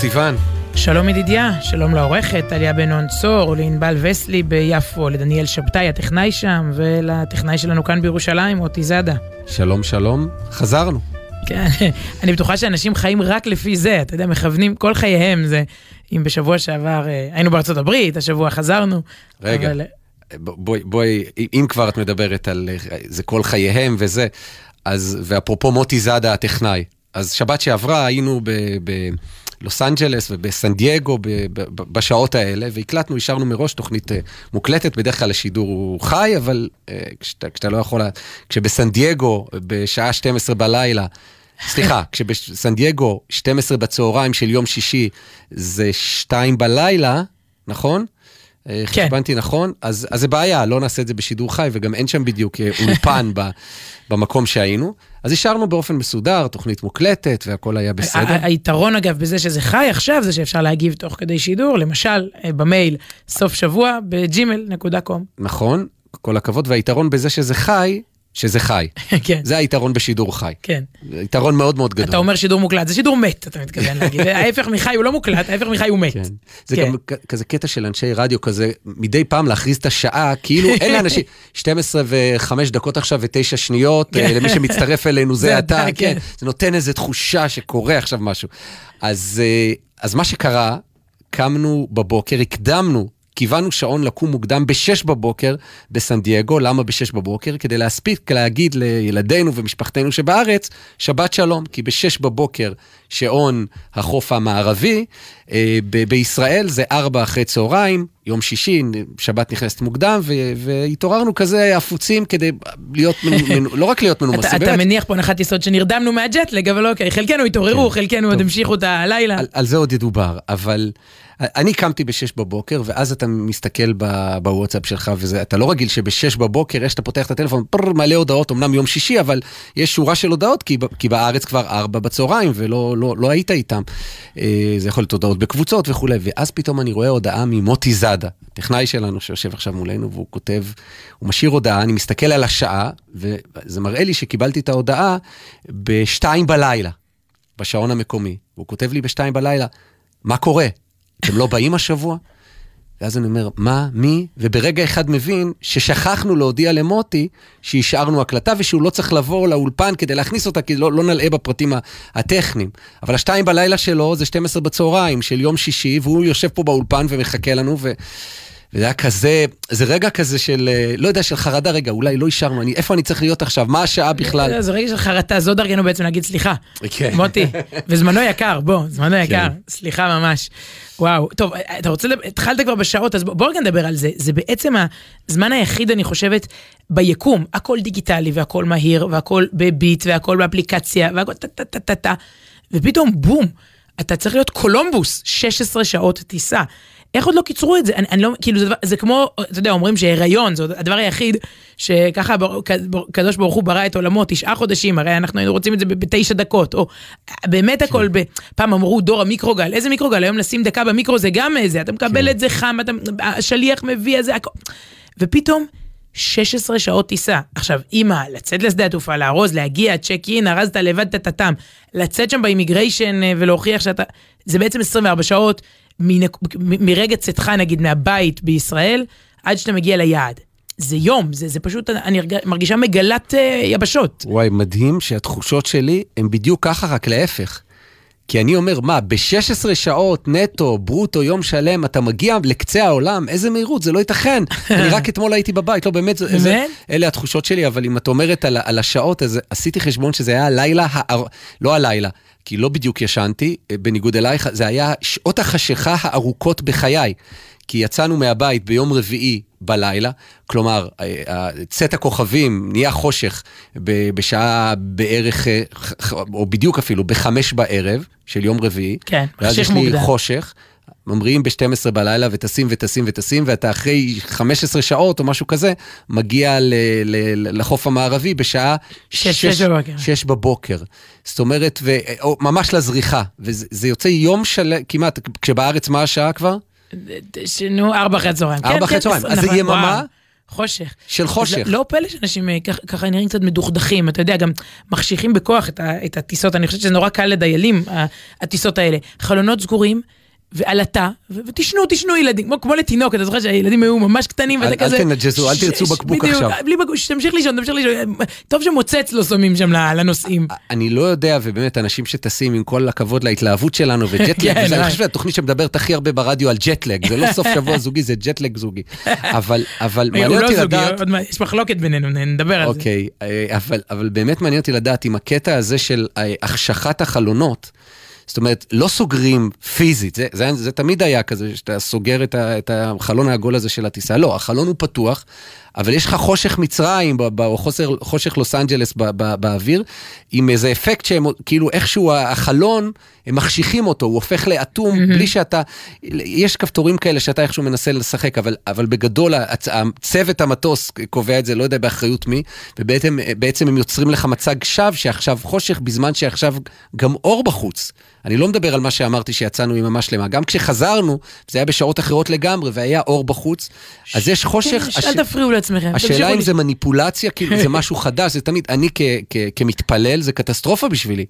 שלום סיון. שלום ידידיה, שלום לעורכת, טליה בן נון צור, לענבל וסלי ביפו, לדניאל שבתאי הטכנאי שם, ולטכנאי שלנו כאן בירושלים, מוטי זאדה. שלום שלום, חזרנו. כן, אני בטוחה שאנשים חיים רק לפי זה, אתה יודע, מכוונים כל חייהם זה, אם בשבוע שעבר אה, היינו בארצות הברית, השבוע חזרנו. רגע, אבל... בואי, בואי, אם כבר את מדברת על אה, זה כל חייהם וזה, אז, ואפרופו מוטי זאדה הטכנאי, אז שבת שעברה היינו ב... ב בלוס אנג'לס ובסן דייגו בשעות האלה, והקלטנו, אישרנו מראש תוכנית אה, מוקלטת, בדרך כלל השידור הוא חי, אבל אה, כשאתה, כשאתה לא יכול, כשבסן דייגו בשעה 12 בלילה, סליחה, כשבסן דייגו 12 בצהריים של יום שישי זה 2 בלילה, נכון? אה, כן. חשבנתי נכון, אז, אז זה בעיה, לא נעשה את זה בשידור חי, וגם אין שם בדיוק אולפן ב, במקום שהיינו. אז השארנו באופן מסודר, תוכנית מוקלטת והכל היה בסדר. היתרון אגב בזה שזה חי עכשיו, זה שאפשר להגיב תוך כדי שידור, למשל אה, במייל סוף שבוע בג'ימל.קום. נכון, כל הכבוד, והיתרון בזה שזה חי, שזה חי. כן. זה היתרון בשידור חי. כן. יתרון מאוד מאוד גדול. אתה אומר שידור מוקלט, זה שידור מת, אתה מתכוון להגיד. ההפך מחי הוא לא מוקלט, ההפך מחי הוא מת. כן. זה כן. גם כזה קטע של אנשי רדיו כזה, מדי פעם להכריז את השעה, כאילו אין לאנשים, 12 ו-5 דקות עכשיו ו-9 שניות, כן. למי שמצטרף אלינו זה אתה, כן. כן. זה נותן איזו תחושה שקורה עכשיו משהו. אז, אה, אז מה שקרה, קמנו בבוקר, הקדמנו קיוונו שעון לקום מוקדם ב-6 בבוקר בסן דייגו, למה ב-6 בבוקר? כדי להספיק להגיד לילדינו ומשפחתנו שבארץ, שבת שלום, כי ב-6 בבוקר שעון החוף המערבי, אה, ב- בישראל זה 4 אחרי צהריים, יום שישי, שבת נכנסת מוקדם, ו- והתעוררנו כזה עפוצים כדי להיות, מנ- לא רק להיות מנומסים, באמת. אתה מניח פה הנחת יסוד שנרדמנו מהג'טלג, אבל אוקיי, חלקנו התעוררו, כן. חלקנו עוד המשיכו את הלילה. על, על זה עוד ידובר, אבל... אני קמתי ב-6 בבוקר, ואז אתה מסתכל בוואטסאפ שלך, ואתה לא רגיל שב-6 בבוקר, איך שאתה פותח את הטלפון, פרר, מלא הודעות, אמנם יום שישי, אבל יש שורה של הודעות, כי, כי בארץ כבר 4 בצהריים, ולא לא, לא היית איתם. אה, זה יכול להיות הודעות בקבוצות וכולי, ואז פתאום אני רואה הודעה ממוטי זאדה, טכנאי שלנו שיושב עכשיו מולנו, והוא כותב, הוא משאיר הודעה, אני מסתכל על השעה, וזה מראה לי שקיבלתי את ההודעה ב-2 בלילה, בשעון המקומי. והוא כותב לי ב-2 בלילה, מה קורה? אתם לא באים השבוע? ואז אני אומר, מה, מי? וברגע אחד מבין ששכחנו להודיע למוטי שהשארנו הקלטה ושהוא לא צריך לבוא לאולפן כדי להכניס אותה, כי לא, לא נלאה בפרטים הטכניים. אבל השתיים בלילה שלו זה 12 בצהריים של יום שישי, והוא יושב פה באולפן ומחכה לנו, ו... וזה היה כזה, זה רגע כזה של, אה, לא יודע, של חרדה, רגע, אולי לא אישרנו, אני, איפה אני צריך להיות עכשיו, מה השעה בכלל? זה רגע של חרטה, זו דרכנו בעצם להגיד סליחה. כן. מוטי, וזמנו יקר, בוא, זמנו יקר, כן. סליחה ממש. וואו, טוב, אתה רוצה, התחלת כבר בשעות, אז בוא רגע נדבר על זה. זה בעצם הזמן היחיד, אני חושבת, ביקום, הכל דיגיטלי והכל מהיר, והכל בביט, והכל באפליקציה, והכל טה-טה-טה-טה, ופתאום בום, אתה צריך להיות קולומבוס, 16 שעות טיסה. איך עוד לא קיצרו את זה? אני, אני לא, כאילו זה, זה כמו, אתה יודע, אומרים שהיריון זה הדבר היחיד שככה קדוש ברוך הוא ברא את עולמו תשעה חודשים, הרי אנחנו היינו רוצים את זה בתשע דקות, או באמת כן. הכל, ב, פעם אמרו דור המיקרוגל, איזה מיקרוגל? היום לשים דקה במיקרו זה גם איזה, אתה מקבל כן. את זה חם, אתה, השליח מביא את זה, הכל. ופתאום 16 שעות טיסה. עכשיו, אימא, לצאת לשדה התעופה, לארוז, להגיע, צ'ק אין, ארזת לבד את הטאטאם, לצאת שם באימיגריישן אה, ולהוכיח שאתה... זה בעצם 24 שעות מנק... מרגע צאתך, נגיד, מהבית בישראל, עד שאתה מגיע ליעד. זה יום, זה, זה פשוט, אני מרגישה מגלת uh, יבשות. וואי, מדהים שהתחושות שלי הן בדיוק ככה, רק להפך. כי אני אומר, מה, ב-16 שעות נטו, ברוטו, יום שלם, אתה מגיע לקצה העולם, איזה מהירות, זה לא ייתכן. אני רק אתמול הייתי בבית, לא, באמת, זה, זה, אלה התחושות שלי, אבל אם את אומרת על, על השעות, אז עשיתי חשבון שזה היה הלילה, הא... לא הלילה, כי לא בדיוק ישנתי, אה, בניגוד אלייך, זה היה שעות החשיכה הארוכות בחיי. כי יצאנו מהבית ביום רביעי בלילה, כלומר, אה, צאת הכוכבים נהיה חושך בשעה בערך, אה, או בדיוק אפילו, בחמש בערב של יום רביעי. כן, חושך מוקדם. ואז יש לי חושך. ממריאים ב-12 בלילה וטסים וטסים וטסים, ואתה אחרי 15 שעות או משהו כזה, מגיע ל- ל- לחוף המערבי בשעה 6, 6, בבוקר. 6 בבוקר. זאת אומרת, ו- או ממש לזריחה, וזה יוצא יום שלם, כמעט, כשבארץ מה השעה כבר? נו, ארבע אחרי הצהריים. ארבע אחרי כן, כן, הצהריים, אז זה נכון, יממה. חושך. של חושך. לא, לא פלא שאנשים אה, ככה נראים קצת מדוכדכים, אתה יודע, גם מחשיכים בכוח את, את הטיסות, אני חושבת שזה נורא קל לדיילים, הטיסות האלה. חלונות סגורים. ועלתה, ותשנו, תשנו ילדים, כמו, כמו לתינוק, אתה זוכר שהילדים היו ממש קטנים, ואתה כזה... אל תנג'זו, אל תרצו בקבוק עכשיו. בלי בקבוק, תמשיך לישון, תמשיך לישון, טוב שמוצץ לא שמים שם לנוסעים. אני לא יודע, ובאמת, אנשים שטסים, עם כל הכבוד להתלהבות שלנו, וג'טלג, כן, אני אה. חושב שהתוכנית שמדברת הכי הרבה ברדיו על ג'טלג, זה לא סוף שבוע זוגי, זה ג'טלג זוגי. אבל, אבל מעניין לא אותי לדעת... יש מחלוקת בינינו, נדבר על זה. אוקיי, אה, אבל באמת מעניין אותי לדעת אם הקטע הזה של אה, החשכת החלונות, זאת אומרת, לא סוגרים פיזית, זה, זה, זה תמיד היה כזה, שאתה סוגר את, ה, את החלון העגול הזה של הטיסה. לא, החלון הוא פתוח, אבל יש לך חושך מצרים, או חוסר, חושך לוס אנג'לס באוויר, עם איזה אפקט שהם, כאילו איכשהו החלון, מחשיכים אותו, הוא הופך לאטום, mm-hmm. בלי שאתה, יש כפתורים כאלה שאתה איכשהו מנסה לשחק, אבל, אבל בגדול, צוות המטוס קובע את זה, לא יודע באחריות מי, ובעצם הם יוצרים לך מצג שווא שעכשיו חושך, בזמן שעכשיו גם אור בחוץ. אני לא מדבר על מה שאמרתי שיצאנו עם ממש שלמה, גם כשחזרנו, זה היה בשעות אחרות לגמרי, והיה אור בחוץ, אז יש חושך... כן, אל תפריעו לעצמכם. השאלה אם זה מניפולציה, כאילו זה משהו חדש, זה תמיד, אני כמתפלל, זה קטסטרופה בשבילי.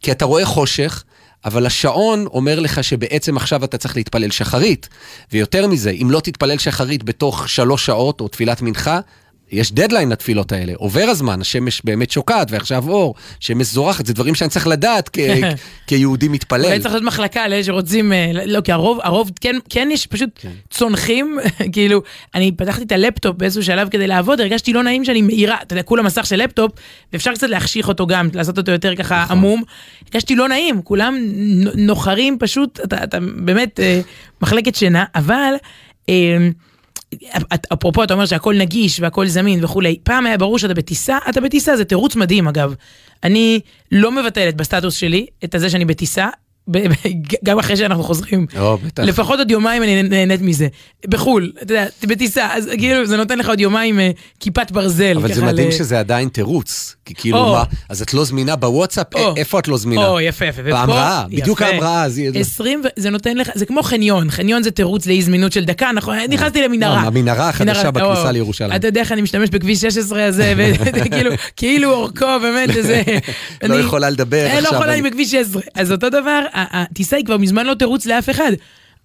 כי אתה רואה חושך, אבל השעון אומר לך שבעצם עכשיו אתה צריך להתפלל שחרית. ויותר מזה, אם לא תתפלל שחרית בתוך שלוש שעות או תפילת מנחה, יש דדליין לתפילות האלה, עובר הזמן, השמש באמת שוקעת ועכשיו אור, שמש זורחת, זה דברים שאני צריך לדעת כ- כיהודי מתפלל. אולי צריך להיות מחלקה לאלה שרוצים, אה, לא, כי הרוב, הרוב כן, כן יש פשוט כן. צונחים, כאילו, אני פתחתי את הלפטופ באיזשהו שלב כדי לעבוד, הרגשתי לא נעים שאני מאירה, אתה יודע, כולה מסך של לפטופ, ואפשר קצת להחשיך אותו גם, לעשות אותו יותר ככה נכון. עמום, הרגשתי לא נעים, כולם נוחרים פשוט, אתה, אתה באמת אה, מחלקת שינה, אבל... אפרופו אתה אומר שהכל נגיש והכל זמין וכולי, פעם היה ברור שאתה בטיסה, אתה בטיסה, זה תירוץ מדהים אגב. אני לא מבטלת בסטטוס שלי את הזה שאני בטיסה, גם אחרי שאנחנו חוזרים. או, בטח. לפחות עוד יומיים אני נהנית מזה. בחו"ל, אתה יודע, בטיסה, אז כאילו זה נותן לך עוד יומיים אה, כיפת ברזל. אבל זה מדהים שזה עדיין תירוץ. כי כאילו מה, אז את לא זמינה בוואטסאפ? איפה את לא זמינה? או, יפה, יפה. בהמראה, בדיוק ההמראה. 20, זה נותן לך, זה כמו חניון, חניון זה תירוץ לאי זמינות של דקה, נכון? נכנסתי למנהרה. לא, המנהרה החדשה בכניסה לירושלים. אתה יודע איך אני משתמש בכביש 16 הזה, כאילו אורכו, באמת, איזה... לא יכולה לדבר עכשיו. לא יכולה, אני בכביש 16. אז אותו דבר, הטיסה היא כבר מזמן לא תירוץ לאף אחד.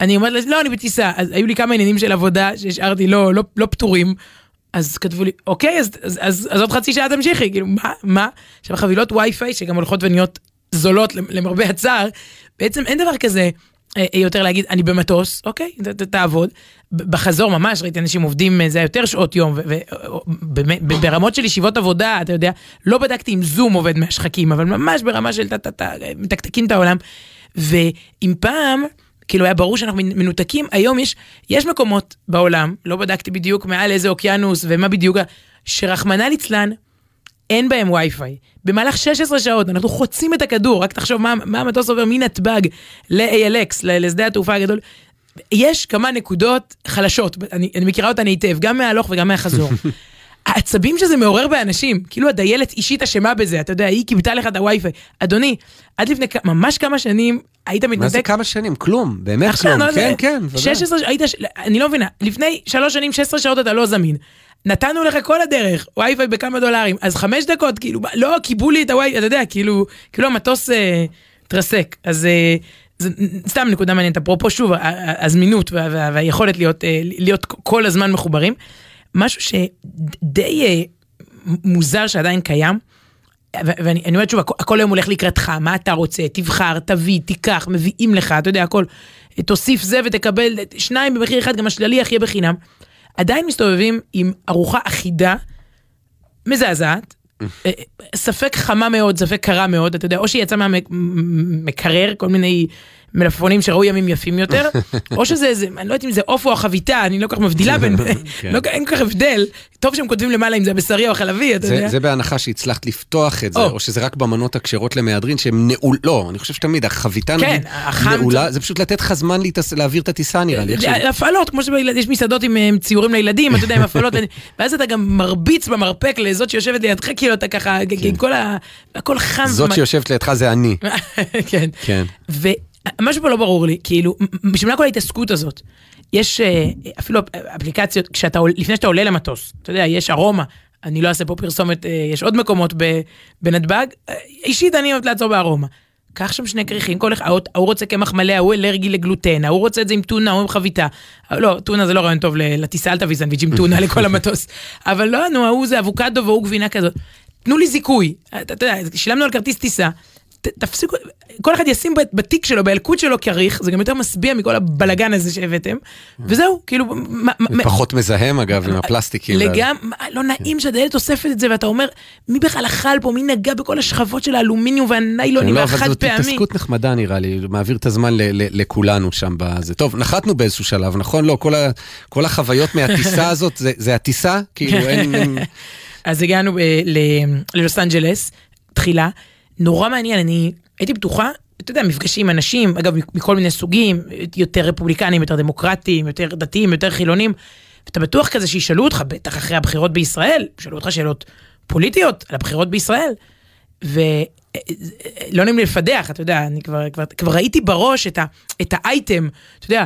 אני אומרת לא, אני בטיסה. אז היו לי כמה עניינים של עבודה שהשארתי לא, לא, לא פתורים. אז כתבו לי, אוקיי, אז, אז, אז, אז עוד חצי שעה תמשיכי, כאילו, מה, מה? עכשיו, חבילות וי-פיי, שגם הולכות ונהיות זולות למרבה הצער, בעצם אין דבר כזה אה, אה, יותר להגיד, אני במטוס, אוקיי, ת, ת, תעבוד. בחזור ממש, ראיתי אנשים עובדים, אה, זה היה יותר שעות יום, וברמות של ישיבות עבודה, אתה יודע, לא בדקתי אם זום עובד מהשחקים, אבל ממש ברמה של טה-טה-טה, מתקתקים את העולם. ואם פעם, כאילו היה ברור שאנחנו מנותקים, היום יש, יש מקומות בעולם, לא בדקתי בדיוק מעל איזה אוקיינוס ומה בדיוק, שרחמנא ליצלן, אין בהם וי-פיי. במהלך 16 שעות אנחנו חוצים את הכדור, רק תחשוב מה, מה המטוס עובר מנתב"ג ל-ALX, לשדה התעופה הגדול. יש כמה נקודות חלשות, אני, אני מכירה אותן היטב, גם מההלוך וגם מהחזור. העצבים שזה מעורר באנשים, כאילו הדיילת אישית אשמה בזה, אתה יודע, היא כיבתה לך את הווי-פיי. אדוני, עד לפני ממש כמה שנים היית מתנתק... מה זה כמה שנים? כלום, באמת כלום. לא כן, כן, ודאי. 16, היית, אני לא מבינה, לפני שלוש שנים, 16 שעות אתה לא זמין. נתנו לך כל הדרך, וי-פיי בכמה דולרים, אז חמש דקות, כאילו, לא, קיבלו לי את הווי, אתה יודע, כאילו, כאילו המטוס אה, תרסק. אז אה, זה סתם נקודה מעניינת, אפרופו שוב, הזמינות וה, וה, והיכולת להיות, אה, להיות כל הזמן מחוברים. משהו שדי אה, מוזר שעדיין קיים, ואני אומרת שוב, הכל היום הולך לקראתך, מה אתה רוצה, תבחר, תביא, תיקח, מביאים לך, אתה יודע, הכל, תוסיף זה ותקבל שניים במחיר אחד, גם השליח יהיה בחינם. עדיין מסתובבים עם ארוחה אחידה, מזעזעת, אה, ספק חמה מאוד, ספק קרה מאוד, אתה יודע, או שהיא יצאה מהמקרר, כל מיני מלפפונים שראו ימים יפים יותר, או שזה איזה, אני לא יודעת אם זה עוף או החביתה, אני לא כל כך מבדילה בין, כן. לא, אין כל כך הבדל, טוב שהם כותבים למעלה אם זה הבשרי או החלבי, אתה יודע. זה בהנחה שהצלחת לפתוח את זה, או שזה רק במנות הכשרות למהדרין שהם נעול, לא, אני חושב שתמיד החביתה כן, נעולה, זה פשוט לתת לך זמן להעביר את הטיסה נראה לי. הפעלות, כמו שיש מסעדות עם ציורים לילדים, אתה יודע, עם הפעלות, ואז אתה גם מרביץ במרפק לזאת שיושבת לידך, כאילו אתה ככה, כן. כל ה... הכל חם. זאת שיושבת לידך זה אני. כן. משהו פה לא ברור לי, כאילו, בשביל מה כל ההתעסקות הזאת? יש אה, אפילו אפליקציות, כשאתה, לפני שאתה עולה למטוס, אתה יודע, יש ארומה, אני לא אעשה פה פרסומת, אה, יש עוד מקומות בנתב"ג, אה, אישית אני אוהבת לעצור בארומה. קח שם שני כריכים, כל אחד, ההוא רוצה קמח מלא, ההוא אלרגי לגלוטן, ההוא רוצה את זה עם טונה, ההוא עם חביתה. לא, טונה זה לא רעיון טוב לטיסה, אל תביא סנדוויץ' עם טונה לכל המטוס. אבל לא, נו, ההוא זה אבוקדו והוא גבינה כזאת. תנו לי זיכוי. אתה יודע, שילמנו על כרטיס טיסה, תפסיקו, כל אחד ישים בתיק שלו, באלקוט שלו כריך, זה גם יותר משביע מכל הבלגן הזה שהבאתם, וזהו, כאילו... פחות מזהם אגב עם הפלסטיקים. לגמרי, לא נעים שהדיילת אוספת את זה, ואתה אומר, מי בכלל אכל פה, מי נגע בכל השכבות של האלומיניום והניילונים והחד פעמי? לא, אבל זאת התעסקות נחמדה נראה לי, מעביר את הזמן לכולנו שם בזה. טוב, נחתנו באיזשהו שלב, נכון? לא, כל החוויות מהטיסה הזאת, זה הטיסה? כאילו אין... אז הגענו ללוס אנג'לס, תחילה. נורא מעניין, אני הייתי בטוחה, אתה יודע, מפגשים עם אנשים, אגב, מכל מיני סוגים, יותר רפובליקנים, יותר דמוקרטיים, יותר דתיים, יותר חילונים, ואתה בטוח כזה שישאלו אותך, בטח אחרי הבחירות בישראל, ישאלו אותך שאלות פוליטיות על הבחירות בישראל, ולא נעים לי לפדח, אתה יודע, אני כבר, כבר, כבר ראיתי בראש את, ה, את האייטם, אתה יודע,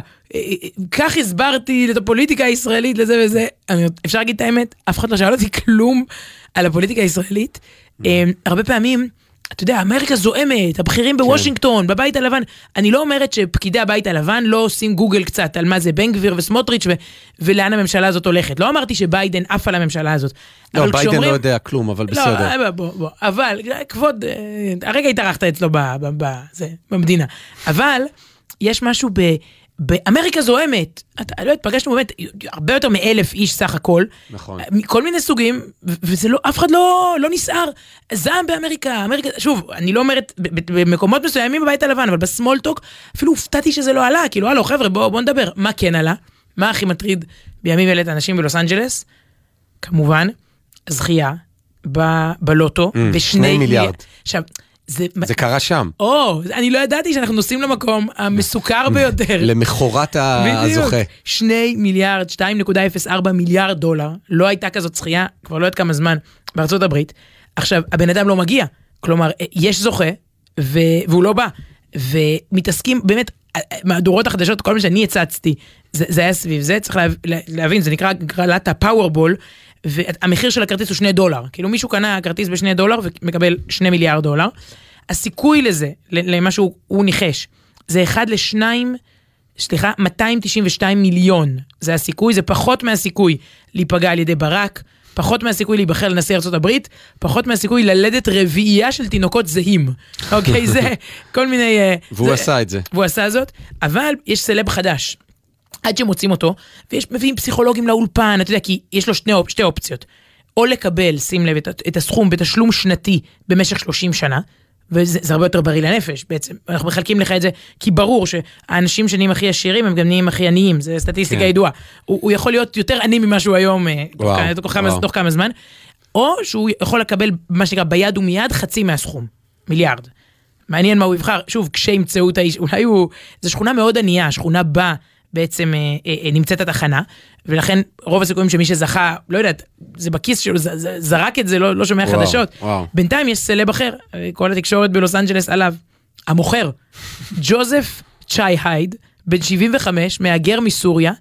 כך הסברתי את הפוליטיקה הישראלית לזה וזה, אני, אפשר להגיד את האמת, אף אחד לא שאל אותי כלום על הפוליטיקה הישראלית. Mm. הרבה פעמים, אתה יודע, אמריקה זועמת, הבכירים. בוושינגטון, כן. בבית הלבן. אני לא אומרת שפקידי הבית הלבן לא עושים גוגל קצת על מה זה בן גביר וסמוטריץ' ו- ולאן הממשלה הזאת הולכת. לא אמרתי שביידן עף על הממשלה הזאת. לא, ביידן כשאומרים... לא יודע כלום, אבל לא, בסדר. לא, בוא, בוא, אבל, כבוד, אה, הרגע התארחת אצלו ב, ב, ב, זה, במדינה. אבל, יש משהו ב... באמריקה זוהמת, אתה לא יודע, פגשנו באמת הרבה יותר מאלף איש סך הכל, נכון, מכל מיני סוגים, וזה לא, אף אחד לא, לא נסער. זעם באמריקה, אמריקה, שוב, אני לא אומרת, במקומות מסוימים בבית הלבן, אבל בסמולטוק, אפילו הופתעתי שזה לא עלה, כאילו, הלו, חבר'ה, בואו בוא נדבר, מה כן עלה? מה הכי מטריד בימים אלה את האנשים בלוס אנג'לס? כמובן, זכייה ב- בלוטו, mm, ושני מיליארד. עכשיו, זה, זה קרה שם. או, אני לא ידעתי שאנחנו נוסעים למקום המסוכר ביותר. למחרת הזוכה. בדיוק. 2 מיליארד, 2.04 מיליארד דולר, לא הייתה כזאת זכייה, כבר לא יודעת כמה זמן, בארצות הברית. עכשיו, הבן אדם לא מגיע. כלומר, יש זוכה, ו... והוא לא בא. ומתעסקים, באמת, מהדורות החדשות, כל מה שאני הצצתי, זה, זה היה סביב זה, צריך לה, להבין, זה נקרא גרלת הפאוורבול, והמחיר של הכרטיס הוא שני דולר. כאילו מישהו קנה כרטיס בשני דולר ומקבל שני מיליארד דולר. הסיכוי לזה, למה שהוא ניחש, זה אחד לשניים, סליחה, 292 מיליון. זה הסיכוי, זה פחות מהסיכוי להיפגע על ידי ברק, פחות מהסיכוי להיבחר לנשיא הברית, פחות מהסיכוי ללדת רביעייה של תינוקות זהים. אוקיי, זה כל מיני... אה, והוא זה, עשה את זה. והוא עשה זאת, אבל יש סלב חדש. עד שמוצאים אותו, ומביאים פסיכולוגים לאולפן, אתה יודע, כי יש לו שני, שתי אופציות. או לקבל, שים לב, את, את הסכום בתשלום שנתי במשך 30 שנה, וזה הרבה יותר בריא לנפש בעצם, אנחנו מחלקים לך את זה, כי ברור שהאנשים שנהיים הכי עשירים הם גם נהיים הכי עניים, זה סטטיסטיקה כן. ידועה. הוא, הוא יכול להיות יותר עני ממה שהוא היום, אה, וואו, תוך, כמה, תוך כמה זמן, או שהוא יכול לקבל מה שנקרא ביד ומיד חצי מהסכום, מיליארד. מעניין מה הוא יבחר, שוב, כשימצאו את האיש, אולי הוא, זו שכונה מאוד ענייה, שכונה בה בעצם אה, אה, אה, נמצאת התחנה, ולכן רוב הסיכויים שמי שזכה, לא יודעת, זה בכיס שלו, ז, ז, זרק את זה, לא, לא שומע וואו, חדשות. וואו. בינתיים יש סלב אחר, כל התקשורת בלוס אנג'לס עליו, המוכר, ג'וזף צ'יי הייד, בן 75, מהגר מסוריה,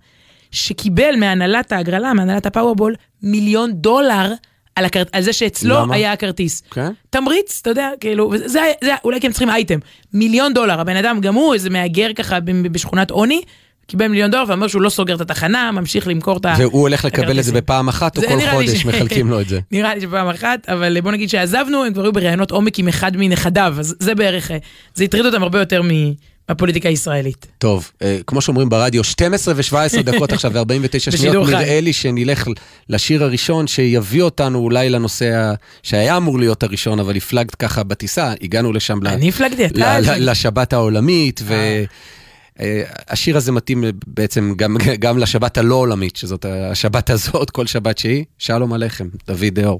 שקיבל מהנהלת ההגרלה, מהנהלת הפאוורבול, מיליון דולר על, הכר... על זה שאצלו למה? היה הכרטיס. כן? תמריץ, אתה יודע, כאילו, זה, זה, זה, אולי כי הם צריכים אייטם. מיליון דולר, הבן אדם גם הוא איזה מהגר ככה בשכונת עוני, קיבל מיליון דולר ואומר שהוא לא סוגר את התחנה, ממשיך למכור את ה... והוא הולך לקבל את זה בפעם אחת, או כל חודש ש... מחלקים לו את זה? נראה לי שפעם אחת, אבל בוא נגיד שעזבנו, הם כבר היו בראיונות עומק עם אחד מנכדיו, אז זה בערך, זה הטריד אותם הרבה יותר מהפוליטיקה הישראלית. טוב, אה, כמו שאומרים ברדיו, 12 ו-17 דקות עכשיו ו-49 שניות, נראה לי שנלך לשיר הראשון שיביא אותנו אולי לנושא שהיה אמור להיות הראשון, אבל הפלגת ככה בטיסה, הגענו לשם אני הפלגתי, אתה... לשבת העולמית, ו... אה. השיר הזה מתאים בעצם גם, גם לשבת הלא עולמית, שזאת השבת הזאת, כל שבת שהיא. שלום עליכם, דוד דאור.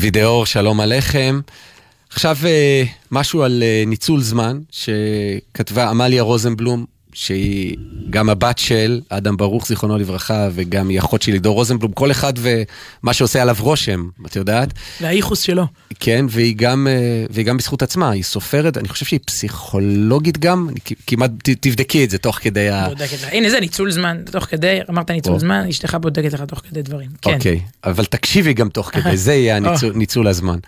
דוד אור, שלום עליכם. עכשיו משהו על ניצול זמן שכתבה עמליה רוזנבלום, שהיא גם הבת של אדם ברוך, זיכרונו לברכה, וגם היא אחות של עידו רוזנבלום, כל אחד ומה שעושה עליו רושם, את יודעת? והאיכוס שלו. כן, והיא גם, אה, והיא גם בזכות עצמה, היא סופרת, אני חושב שהיא פסיכולוגית גם, כמעט תבדקי את זה תוך כדי ה... בודקת הנה זה ניצול זמן, תוך כדי, אמרת ניצול זמן, אשתך בודקת לך תוך כדי דברים. כן. אוקיי, אבל תקשיבי גם תוך כדי, זה יהיה הניצול, ניצול הזמן.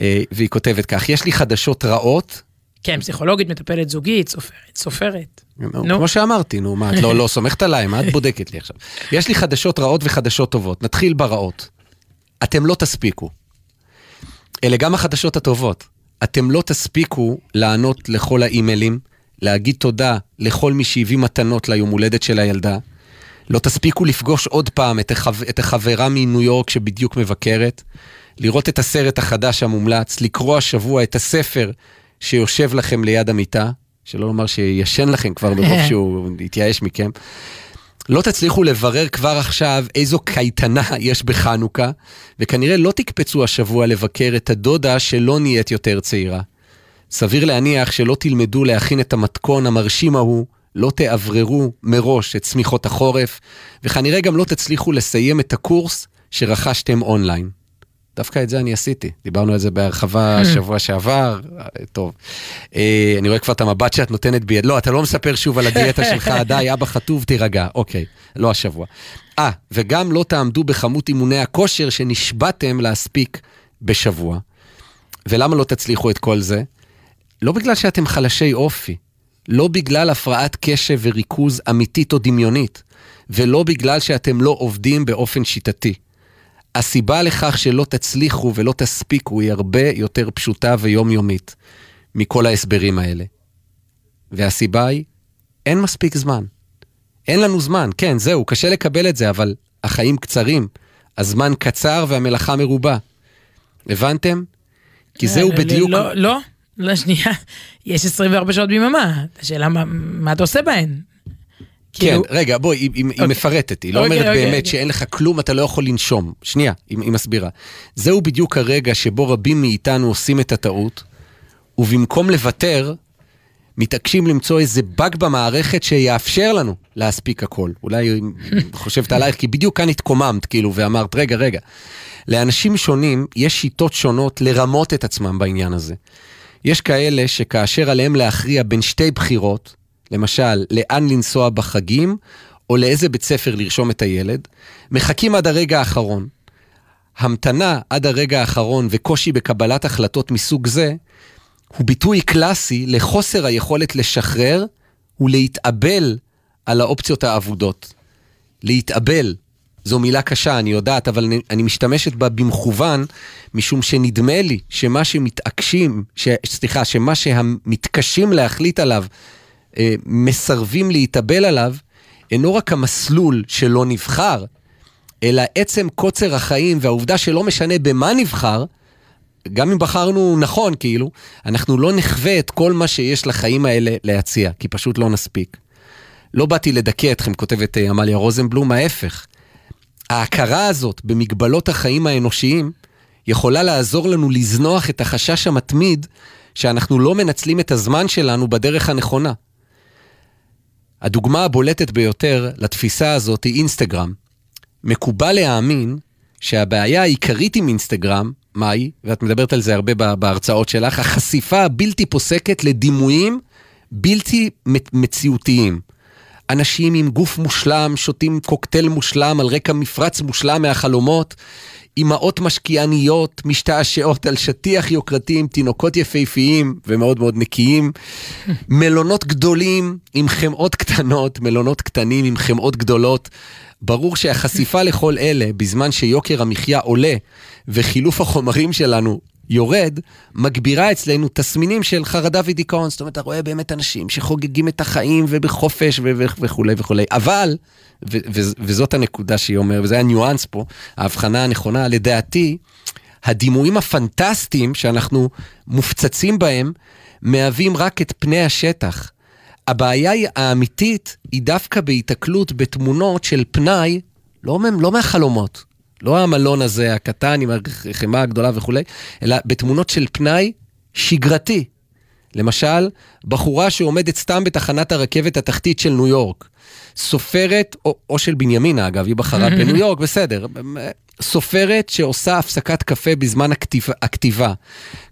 אה, והיא כותבת כך, יש לי חדשות רעות. כן, פסיכולוגית, מטפלת זוגית, סופרת, סופרת. נו. כמו שאמרתי, נו, מה, את לא, לא סומכת עליי, מה את בודקת לי עכשיו? יש לי חדשות רעות וחדשות טובות. נתחיל ברעות. אתם לא תספיקו. אלה גם החדשות הטובות. אתם לא תספיקו לענות לכל האימיילים, להגיד תודה לכל מי שהביא מתנות ליום הולדת של הילדה. לא תספיקו לפגוש עוד פעם את, החב... את החברה מניו יורק שבדיוק מבקרת, לראות את הסרט החדש המומלץ, לקרוא השבוע את הספר שיושב לכם ליד המיטה, שלא לומר שישן לכם כבר ברוב שהוא יתייאש מכם. לא תצליחו לברר כבר עכשיו איזו קייטנה יש בחנוכה, וכנראה לא תקפצו השבוע לבקר את הדודה שלא נהיית יותר צעירה. סביר להניח שלא תלמדו להכין את המתכון המרשים ההוא, לא תאווררו מראש את צמיחות החורף, וכנראה גם לא תצליחו לסיים את הקורס שרכשתם אונליין. דווקא את זה אני עשיתי, דיברנו על זה בהרחבה hmm. שבוע שעבר, טוב. אה, אני רואה כבר את המבט שאת נותנת ביד, לא, אתה לא מספר שוב על הדיאטה שלך, די, אבא חטוב, תירגע, אוקיי, לא השבוע. אה, וגם לא תעמדו בכמות אימוני הכושר שנשבעתם להספיק בשבוע. ולמה לא תצליחו את כל זה? לא בגלל שאתם חלשי אופי, לא בגלל הפרעת קשב וריכוז אמיתית או דמיונית, ולא בגלל שאתם לא עובדים באופן שיטתי. הסיבה לכך שלא תצליחו ולא תספיקו היא הרבה יותר פשוטה ויומיומית מכל ההסברים האלה. והסיבה היא, אין מספיק זמן. אין לנו זמן, כן, זהו, קשה לקבל את זה, אבל החיים קצרים, הזמן קצר והמלאכה מרובה. הבנתם? כי זהו לא, בדיוק... לא, לא, לא, שנייה, יש 24 שעות ביממה, השאלה מה, מה אתה עושה בהן? כן, כאילו... רגע, בואי, היא, היא אוקיי. מפרטת, היא לא אוקיי, אומרת אוקיי, באמת אוקיי. שאין לך כלום, אתה לא יכול לנשום. שנייה, היא, היא מסבירה. זהו בדיוק הרגע שבו רבים מאיתנו עושים את הטעות, ובמקום לוותר, מתעקשים למצוא איזה באג במערכת שיאפשר לנו להספיק הכל. אולי היא חושבת עלייך, כי בדיוק כאן התקוממת, כאילו, ואמרת, רגע, רגע. לאנשים שונים יש שיטות שונות לרמות את עצמם בעניין הזה. יש כאלה שכאשר עליהם להכריע בין שתי בחירות, למשל, לאן לנסוע בחגים, או לאיזה בית ספר לרשום את הילד, מחכים עד הרגע האחרון. המתנה עד הרגע האחרון וקושי בקבלת החלטות מסוג זה, הוא ביטוי קלאסי לחוסר היכולת לשחרר ולהתאבל על האופציות האבודות. להתאבל, זו מילה קשה, אני יודעת, אבל אני, אני משתמשת בה במכוון, משום שנדמה לי שמה שמתעקשים, ש, סליחה, שמה שמתקשים להחליט עליו מסרבים להתאבל עליו, אינו רק המסלול שלא נבחר, אלא עצם קוצר החיים והעובדה שלא משנה במה נבחר, גם אם בחרנו נכון, כאילו, אנחנו לא נחווה את כל מה שיש לחיים האלה להציע, כי פשוט לא נספיק. לא באתי לדכא אתכם, כותבת אה, עמליה רוזנבלום, ההפך. ההכרה הזאת במגבלות החיים האנושיים יכולה לעזור לנו לזנוח את החשש המתמיד שאנחנו לא מנצלים את הזמן שלנו בדרך הנכונה. הדוגמה הבולטת ביותר לתפיסה הזאת היא אינסטגרם. מקובל להאמין שהבעיה העיקרית עם אינסטגרם, מהי, ואת מדברת על זה הרבה בהרצאות שלך, החשיפה הבלתי פוסקת לדימויים בלתי מציאותיים. אנשים עם גוף מושלם, שותים קוקטייל מושלם על רקע מפרץ מושלם מהחלומות, אימהות משקיעניות משתעשעות על שטיח יוקרתי עם תינוקות יפהפיים ומאוד מאוד נקיים, מלונות גדולים עם חמאות קטנות, מלונות קטנים עם חמאות גדולות. ברור שהחשיפה לכל אלה, בזמן שיוקר המחיה עולה וחילוף החומרים שלנו יורד, מגבירה אצלנו תסמינים של חרדה ודיכאון. זאת אומרת, אתה רואה באמת אנשים שחוגגים את החיים ובחופש וכולי וכולי. אבל, ו- ו- וזאת הנקודה שהיא אומרת, וזה הניואנס פה, ההבחנה הנכונה, לדעתי, הדימויים הפנטסטיים שאנחנו מופצצים בהם, מהווים רק את פני השטח. הבעיה האמיתית היא דווקא בהיתקלות בתמונות של פנאי, לא, לא מהחלומות, לא המלון הזה הקטן עם החמאה הגדולה וכולי, אלא בתמונות של פנאי שגרתי. למשל, בחורה שעומדת סתם בתחנת הרכבת התחתית של ניו יורק. סופרת, או, או של בנימינה אגב, היא בחרה בניו יורק, בסדר. סופרת שעושה הפסקת קפה בזמן הכתיב, הכתיבה.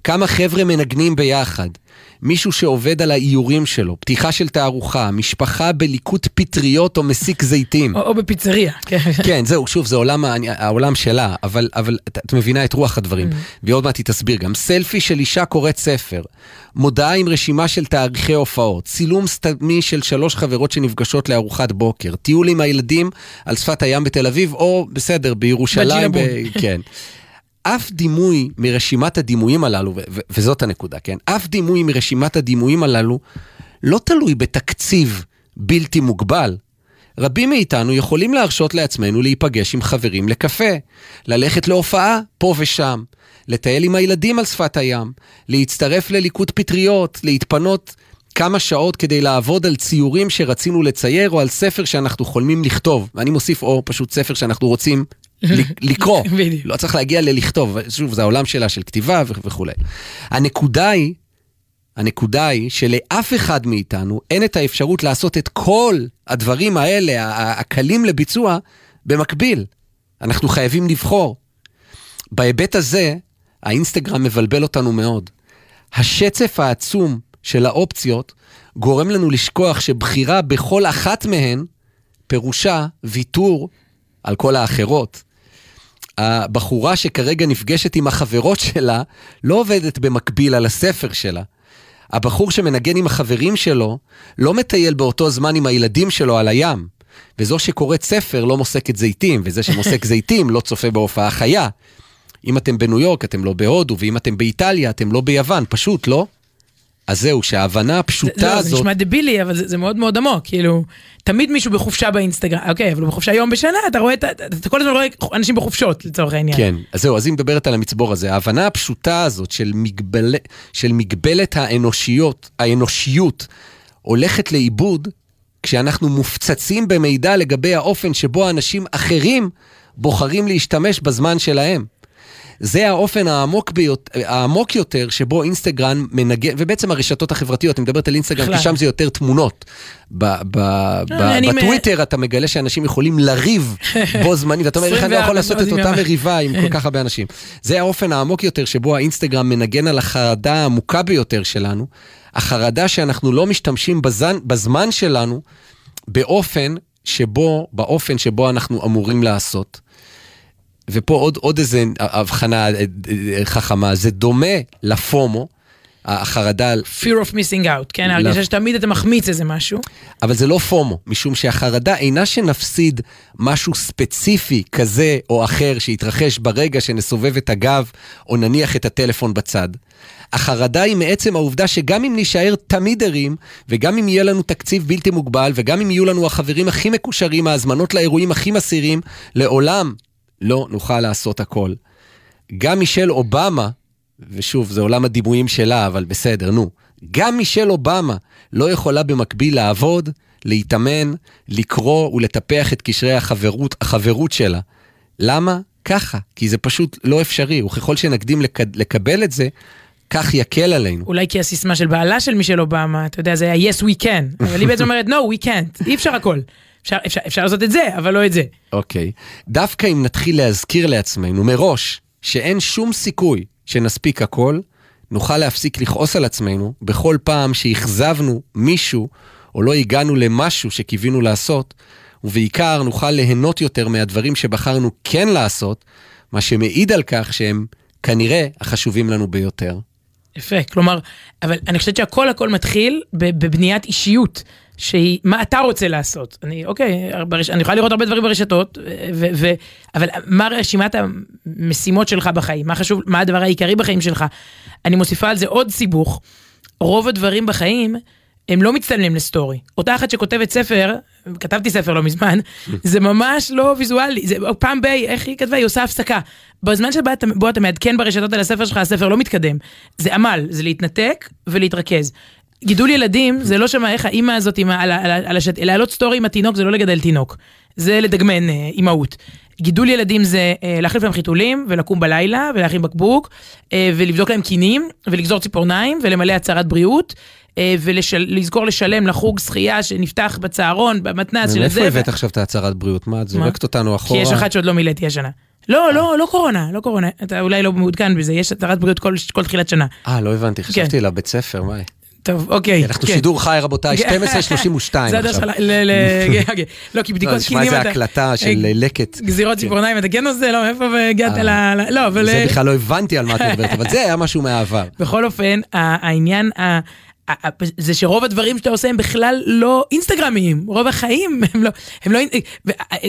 כמה חבר'ה מנגנים ביחד. מישהו שעובד על האיורים שלו, פתיחה של תערוכה, משפחה בליקוט פטריות או מסיק זיתים. או, או בפיצריה. כן, כן זהו, שוב, זה עולם, העולם שלה, אבל, אבל את, את מבינה את רוח הדברים. Mm. ועוד מעט היא תסביר גם. סלפי של אישה קוראת ספר, מודעה עם רשימה של תאריכי הופעות, צילום סתמי של שלוש חברות שנפגשות לארוחת בוקר, טיול עם הילדים על שפת הים בתל אביב, או בסדר, בירושלים. ב... כן. אף דימוי מרשימת הדימויים הללו, וזאת הנקודה, כן? אף דימוי מרשימת הדימויים הללו לא תלוי בתקציב בלתי מוגבל. רבים מאיתנו יכולים להרשות לעצמנו להיפגש עם חברים לקפה, ללכת להופעה פה ושם, לטייל עם הילדים על שפת הים, להצטרף לליקוט פטריות, להתפנות כמה שעות כדי לעבוד על ציורים שרצינו לצייר או על ספר שאנחנו חולמים לכתוב. ואני מוסיף או פשוט ספר שאנחנו רוצים לקרוא. לא צריך להגיע ללכתוב, שוב, זה העולם שלה של כתיבה וכולי. הנקודה היא, הנקודה היא שלאף אחד מאיתנו אין את האפשרות לעשות את כל הדברים האלה, הקלים לביצוע, במקביל. אנחנו חייבים לבחור. בהיבט הזה, האינסטגרם מבלבל אותנו מאוד. השצף העצום של האופציות גורם לנו לשכוח שבחירה בכל אחת מהן פירושה ויתור על כל האחרות. הבחורה שכרגע נפגשת עם החברות שלה לא עובדת במקביל על הספר שלה. הבחור שמנגן עם החברים שלו לא מטייל באותו זמן עם הילדים שלו על הים. וזו שקוראת ספר לא מוסקת זיתים, וזה שמוסק זיתים לא צופה בהופעה חיה. אם אתם בניו יורק, אתם לא בהודו, ואם אתם באיטליה, אתם לא ביוון, פשוט לא. אז זהו, שההבנה הפשוטה זה, הזאת... זה נשמע דבילי, אבל זה, זה מאוד מאוד עמוק, כאילו, תמיד מישהו בחופשה באינסטגרם, אוקיי, אבל הוא בחופשה יום בשנה, אתה רואה, אתה, אתה כל הזמן רואה אנשים בחופשות, לצורך העניין. כן, אז זהו, אז היא מדברת על המצבור הזה. ההבנה הפשוטה הזאת של, מגבל, של מגבלת האנושיות, האנושיות, הולכת לאיבוד כשאנחנו מופצצים במידע לגבי האופן שבו אנשים אחרים בוחרים להשתמש בזמן שלהם. זה האופן העמוק, ביות, העמוק יותר שבו אינסטגרם מנגן, ובעצם הרשתות החברתיות, אני מדברת על אינסטגרם, כי שם זה יותר תמונות. ב, ב, ב, בטוויטר אתה מגלה שאנשים יכולים לריב בו זמני, ואתה אומר, איך אני לא יכול לעשות את אותה מריבה עם כל כך הרבה אנשים. זה האופן העמוק יותר שבו האינסטגרם מנגן על החרדה העמוקה ביותר שלנו, החרדה שאנחנו לא משתמשים בזן, בזמן שלנו באופן שבו, באופן שבו אנחנו אמורים לעשות. ופה עוד, עוד איזה הבחנה אה, אה, חכמה, זה דומה לפומו, החרדה... fear of missing out, כן? הרגשה שתמיד אתה מחמיץ איזה משהו. אבל זה לא פומו, משום שהחרדה אינה שנפסיד משהו ספציפי כזה או אחר שיתרחש ברגע שנסובב את הגב או נניח את הטלפון בצד. החרדה היא מעצם העובדה שגם אם נישאר תמיד ערים, וגם אם יהיה לנו תקציב בלתי מוגבל, וגם אם יהיו לנו החברים הכי מקושרים, ההזמנות לאירועים הכי מסעירים, לעולם לא נוכל לעשות הכל. גם מישל אובמה, ושוב, זה עולם הדימויים שלה, אבל בסדר, נו. גם מישל אובמה לא יכולה במקביל לעבוד, להתאמן, לקרוא ולטפח את קשרי החברות, החברות שלה. למה? ככה, כי זה פשוט לא אפשרי, וככל שנקדים לק... לקבל את זה, כך יקל עלינו. אולי כי הסיסמה של בעלה של מישל אובמה, אתה יודע, זה היה yes we can, אבל היא בעצם אומרת no we can't, אי אפשר הכל. אפשר, אפשר, אפשר לעשות את זה, אבל לא את זה. אוקיי. Okay. דווקא אם נתחיל להזכיר לעצמנו מראש שאין שום סיכוי שנספיק הכל, נוכל להפסיק לכעוס על עצמנו בכל פעם שאכזבנו מישהו או לא הגענו למשהו שקיווינו לעשות, ובעיקר נוכל ליהנות יותר מהדברים שבחרנו כן לעשות, מה שמעיד על כך שהם כנראה החשובים לנו ביותר. יפה, כלומר, אבל אני חושבת שהכל הכל מתחיל בבניית אישיות. שהיא, מה אתה רוצה לעשות? אני, אוקיי, ברש, אני יכולה לראות הרבה דברים ברשתות, ו, ו, אבל מה רשימת המשימות שלך בחיים? מה חשוב, מה הדבר העיקרי בחיים שלך? אני מוסיפה על זה עוד סיבוך. רוב הדברים בחיים, הם לא מצטלמים לסטורי. אותה אחת שכותבת ספר, כתבתי ספר לא מזמן, זה ממש לא ויזואלי. זה פעם ב... איך היא כתבה? היא עושה הפסקה. בזמן שבו אתה, אתה מעדכן ברשתות על הספר שלך, הספר לא מתקדם. זה עמל, זה להתנתק ולהתרכז. גידול ילדים זה לא שמה איך האימא הזאת עם, על, על, על השט... להעלות סטורי עם התינוק זה לא לגדל תינוק, זה לדגמן אה, אימהות. גידול ילדים זה אה, להחליף להם חיתולים ולקום בלילה ולהכין בקבוק אה, ולבדוק להם קינים ולגזור ציפורניים ולמלא הצהרת בריאות. ולזכור לשלם לחוג שחייה שנפתח בצהרון, במתנ"ס של זה. מאיפה הבאת עכשיו את ההצהרת בריאות? מה, את זורקת אותנו אחורה? כי יש אחת שעוד לא מילאתי השנה. לא, לא, לא קורונה, לא קורונה. אתה אולי לא מעודכן בזה, יש הצהרת בריאות כל, כל תחילת שנה. אה, לא הבנתי, כן. חשבתי לבית ספר, מה? טוב, אוקיי. אנחנו כן. שידור חי, רבותיי, 12.32 זה הדרך שלך, לא, כי בדיקות קינים אתה... שמע איזה הקלטה של לקט. גזירות כן. ציפורניים, אתה כן עושה, לא, מאיפה הגעת אה. ל... לא, אבל... זה בכלל לא הבנתי על מה את מדברת, אבל זה היה משהו מהעבר. בכל אופן, העניין זה שרוב הדברים שאתה עושה הם בכלל לא אינסטגרמיים, רוב החיים הם לא, הם לא,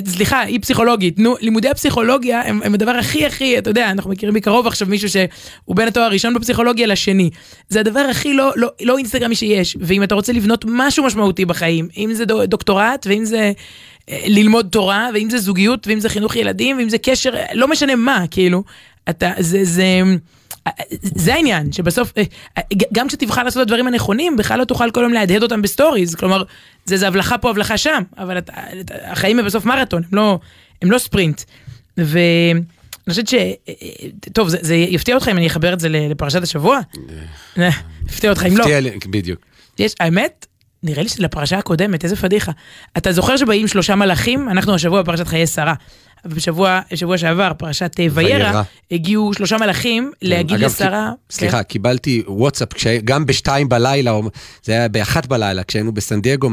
סליחה, היא פסיכולוגית, נו, לימודי הפסיכולוגיה הם, הם הדבר הכי הכי, אתה יודע, אנחנו מכירים מקרוב עכשיו מישהו שהוא בין התואר הראשון בפסיכולוגיה לשני. זה הדבר הכי לא, לא, לא אינסטגרמי שיש, ואם אתה רוצה לבנות משהו משמעותי בחיים, אם זה דוקטורט, ואם זה אה, ללמוד תורה, ואם זה זוגיות, ואם זה חינוך ילדים, ואם זה קשר, לא משנה מה, כאילו, אתה, זה, זה... זה העניין, שבסוף, אה, אה, גם כשתבחר לעשות את הדברים הנכונים, בכלל לא תוכל כל יום להדהד אותם ב stories, כלומר, זה, זה הבלחה פה, הבלחה שם, אבל את, את, החיים הם בסוף מרתון, הם לא, הם לא ספרינט. ואני חושבת ש... אה, טוב, זה, זה יפתיע אותך אם אני אחבר את זה לפרשת השבוע? יפתיע אותך אם לא. יפתיע לי, בדיוק. יש, האמת, נראה לי שזה לפרשה הקודמת, איזה פדיחה. אתה זוכר שבאים שלושה מלאכים? אנחנו השבוע בפרשת חיי שרה. בשבוע, בשבוע שעבר, פרשת ויירא, הגיעו שלושה מלאכים כן, להגיד אגב, לשרה... סליחה, כן. קיבלתי וואטסאפ, גם בשתיים בלילה, זה היה באחת בלילה, כשהיינו בסן דייגו,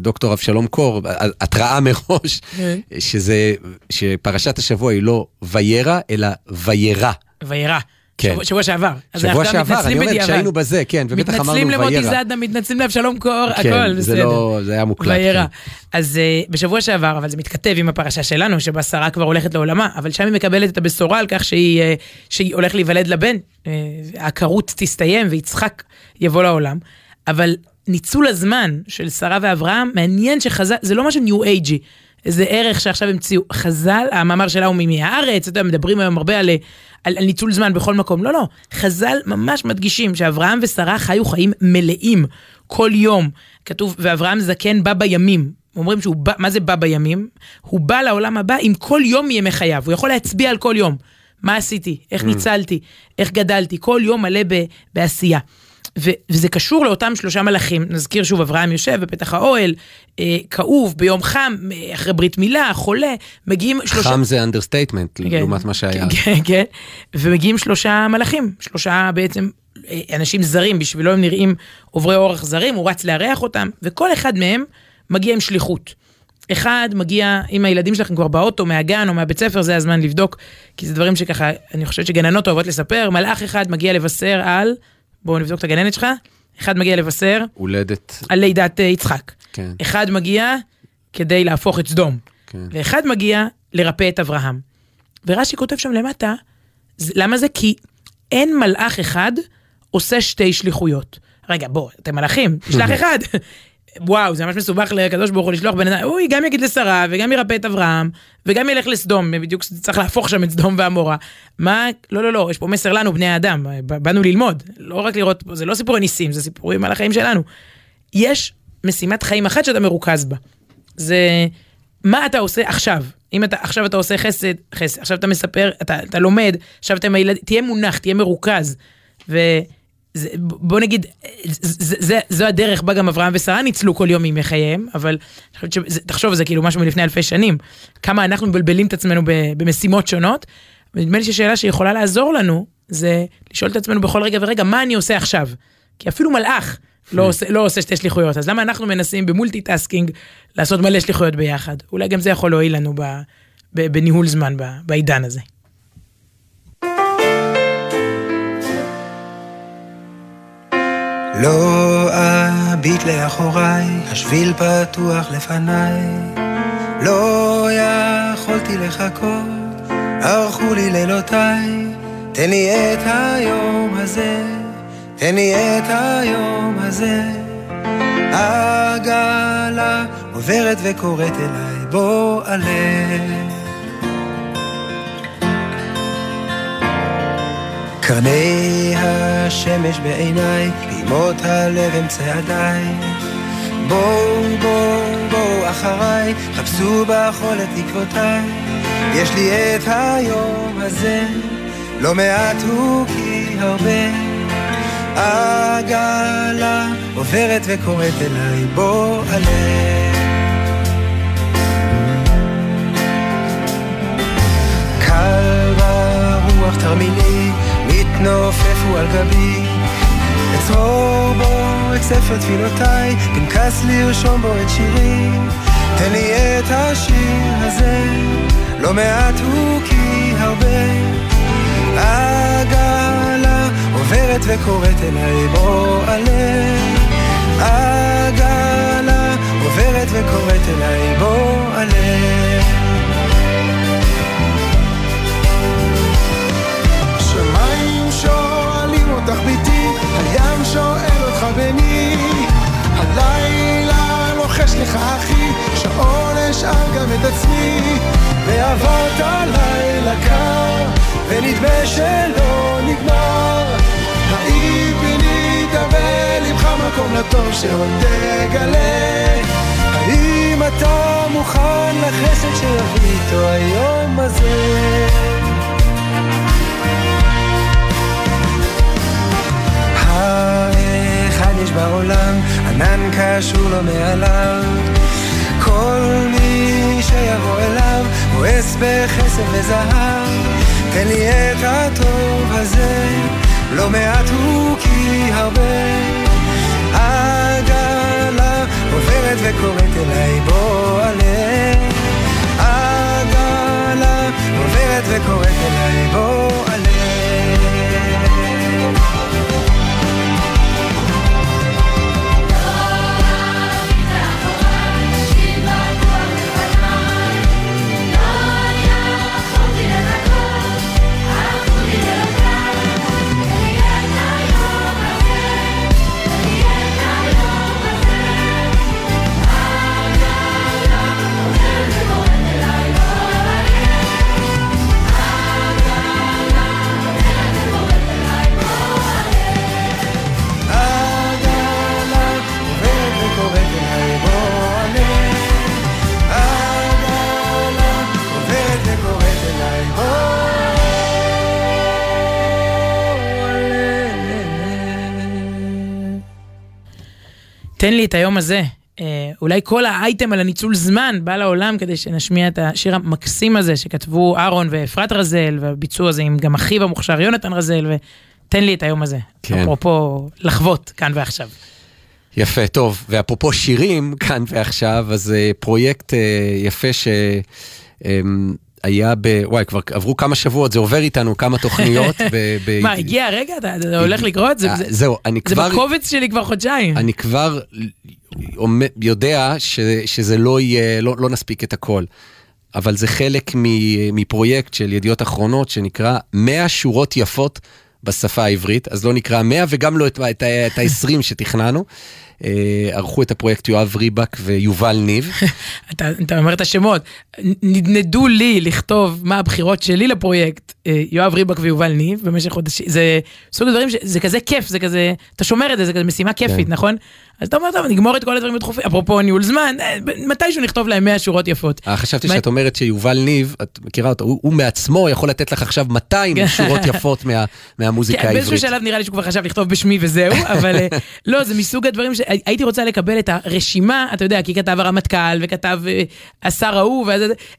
דוקטור אבשלום קור, התראה מראש, כן. שזה, שפרשת השבוע היא לא ויירא, אלא ויירא. ויירא. כן. שבוע, שבוע שעבר. שבוע שעבר, אני אומר, כשהיינו בזה, כן, ובטח אמרנו ויירא. מתנצלים למוטי זאדה, מתנצלים לאבשלום קור, כן, הכל בסדר. זה לא, זה היה מוקלט. ויירא. כן. אז uh, בשבוע שעבר, אבל זה מתכתב עם הפרשה שלנו, שבה שרה כבר הולכת לעולמה, אבל שם היא מקבלת את הבשורה על כך שהיא, uh, שהיא הולכת להיוולד לבן, uh, העקרות תסתיים ויצחק יבוא לעולם, אבל ניצול הזמן של שרה ואברהם, מעניין שחז"ל, זה לא משהו ניו אייג'י. איזה ערך שעכשיו המציאו. חז"ל, המאמר שלה הוא מהארץ, אתה יודע, מדברים היום הרבה על, על, על ניצול זמן בכל מקום. לא, לא. חז"ל ממש מדגישים שאברהם ושרה חיו חיים מלאים כל יום. כתוב, ואברהם זקן בא בימים. אומרים שהוא בא, מה זה בא בימים? הוא בא לעולם הבא עם כל יום מימי חייו. הוא יכול להצביע על כל יום. מה עשיתי? איך mm. ניצלתי? איך גדלתי? כל יום מלא ב, בעשייה. ו- וזה קשור לאותם שלושה מלאכים, נזכיר שוב, אברהם יושב בפתח האוהל, אה, כאוב, ביום חם, אה, אחרי ברית מילה, חולה, מגיעים שלושה... חם זה understatement, כן, לעומת מה שהיה. כן, כן, ומגיעים שלושה מלאכים, שלושה בעצם אה, אנשים זרים, בשבילו הם נראים עוברי אורח זרים, הוא רץ לארח אותם, וכל אחד מהם מגיע עם שליחות. אחד מגיע, אם הילדים שלכם כבר באוטו, מהגן או מהבית ספר, זה הזמן לבדוק, כי זה דברים שככה, אני חושבת שגננות אוהבות לספר, מלאך אחד מגיע לבשר על בואו נבדוק את הגננת שלך. אחד מגיע לבשר. הולדת. על לידת uh, יצחק. כן. אחד מגיע כדי להפוך את סדום. כן. ואחד מגיע לרפא את אברהם. ורש"י כותב שם למטה, למה זה? כי אין מלאך אחד עושה שתי שליחויות. רגע, בוא, אתם מלאכים, תשלח אחד. וואו, זה ממש מסובך לקדוש ברוך הוא לשלוח בן אדם, הוא גם יגיד לשרה, וגם ירפא את אברהם, וגם ילך לסדום, בדיוק צריך להפוך שם את סדום ועמורה. מה, לא, לא, לא, יש פה מסר לנו, בני האדם, באנו ללמוד, לא רק לראות, זה לא סיפורי ניסים, זה סיפורים על החיים שלנו. יש משימת חיים אחת שאתה מרוכז בה. זה מה אתה עושה עכשיו. אם אתה, עכשיו אתה עושה חסד, חסד, עכשיו אתה מספר, אתה, אתה לומד, עכשיו אתה עם הילדים, תהיה מונח, תהיה מרוכז. ו... זה, בוא נגיד, זה, זה, זו הדרך בה גם אברהם ושרה ניצלו כל יום מימי חייהם, אבל תחשוב, זה כאילו משהו מלפני אלפי שנים. כמה אנחנו מבלבלים את עצמנו במשימות שונות, ונדמה לי ששאלה שיכולה לעזור לנו, זה לשאול את עצמנו בכל רגע ורגע, מה אני עושה עכשיו? כי אפילו מלאך לא עושה, לא עושה שתי שליחויות, אז למה אנחנו מנסים ב multitasking לעשות מלא שליחויות ביחד? אולי גם זה יכול להועיל לנו בניהול זמן בעידן הזה. לא אביט לאחוריי, השביל פתוח לפניי. לא יכולתי לחכות, ערכו לי לילותיי. תן לי את היום הזה, תן לי את היום הזה. העגלה עוברת וקוראת אליי, בוא עלה. קרני השמש בעיניי, פעימות הלב הם צעדיי. בואו, בואו, בואו אחריי, חפשו בחול את תקוותיי. יש לי את היום הזה, לא מעט הוא כי הרבה. עגלה עוברת וקוראת אליי, בוא עלה. קל ברוח תרמילי, מתנופף הוא על גבי. אצרור בו את ספר תפילותיי, פנקס לרשום בו את שירי. תן לי את השיר הזה, לא מעט הוא כי הרבה. עגלה עוברת וקוראת אליי בוא עלה. עגלה עוברת וקוראת אליי בוא עלה. בני. הלילה לוחש לך אחי, שעון אשאל גם את עצמי. ועברת לילה קר, ונדמה שלא נגמר. האם פינית בלבך מקום לטוב שעוד תגלה? האם אתה מוכן לחסד שיביא איתו היום הזה? האחד יש בעולם, ענן קשור לו מעליו. כל מי שיבוא אליו, מואס בחסד וזהב. תן לי את הטוב הזה, לא מעט הוא כי הרבה. עגלה עוברת וקוראת אליי, בוא עלה. תן לי את היום הזה. אה, אולי כל האייטם על הניצול זמן בא לעולם כדי שנשמיע את השיר המקסים הזה שכתבו אהרון ואפרת רזל, והביצוע הזה עם גם אחיו המוכשר יונתן רזל, ותן לי את היום הזה. כן. אפרופו לחוות כאן ועכשיו. יפה, טוב, ואפרופו שירים, כאן ועכשיו, אז אה, פרויקט אה, יפה שהיה ב... וואי, כבר עברו כמה שבועות, זה עובר איתנו כמה תוכניות. ב- ב- מה, הגיע הרגע? אתה הולך לקרות? זה- אה, זה- זהו, אני זה כבר... בקובץ שלי כבר חודשיים. אני כבר יודע ש, שזה לא יהיה, לא, לא נספיק את הכל. אבל זה חלק מפרויקט של ידיעות אחרונות שנקרא 100 שורות יפות בשפה העברית, אז לא נקרא 100 וגם לא את, את, את ה-20 שתכננו. אה, ערכו את הפרויקט יואב ריבק ויובל ניב. אתה, אתה אומר את השמות. נדנדו לי לכתוב מה הבחירות שלי לפרויקט, יואב ריבק ויובל ניב, במשך חודשים, זה סוג הדברים, ש- זה כזה כיף, זה כזה, אתה שומר את זה, זה כזה משימה כיפית, כן. נכון? אז אתה אומר, טוב, נגמור את כל הדברים הדחופים, אפרופו ניהול זמן, אה, מתישהו נכתוב להם 100 שורות יפות. אה, חשבתי שאת אומרת שיובל ניב, את מכירה אותו, הוא, הוא מעצמו יכול לתת לך עכשיו 200 שורות יפות מה, מהמוזיקה כן, באיזשהו העברית. שלב נראה לי שהוא כבר חשב לכתוב בשמי וזהו, אבל אה, לא, זה מסוג הדברים שהייתי רוצה לקבל את הרשימה, אתה יודע, כי כתב הרמטכ"ל וכתב אה, השר ההוא,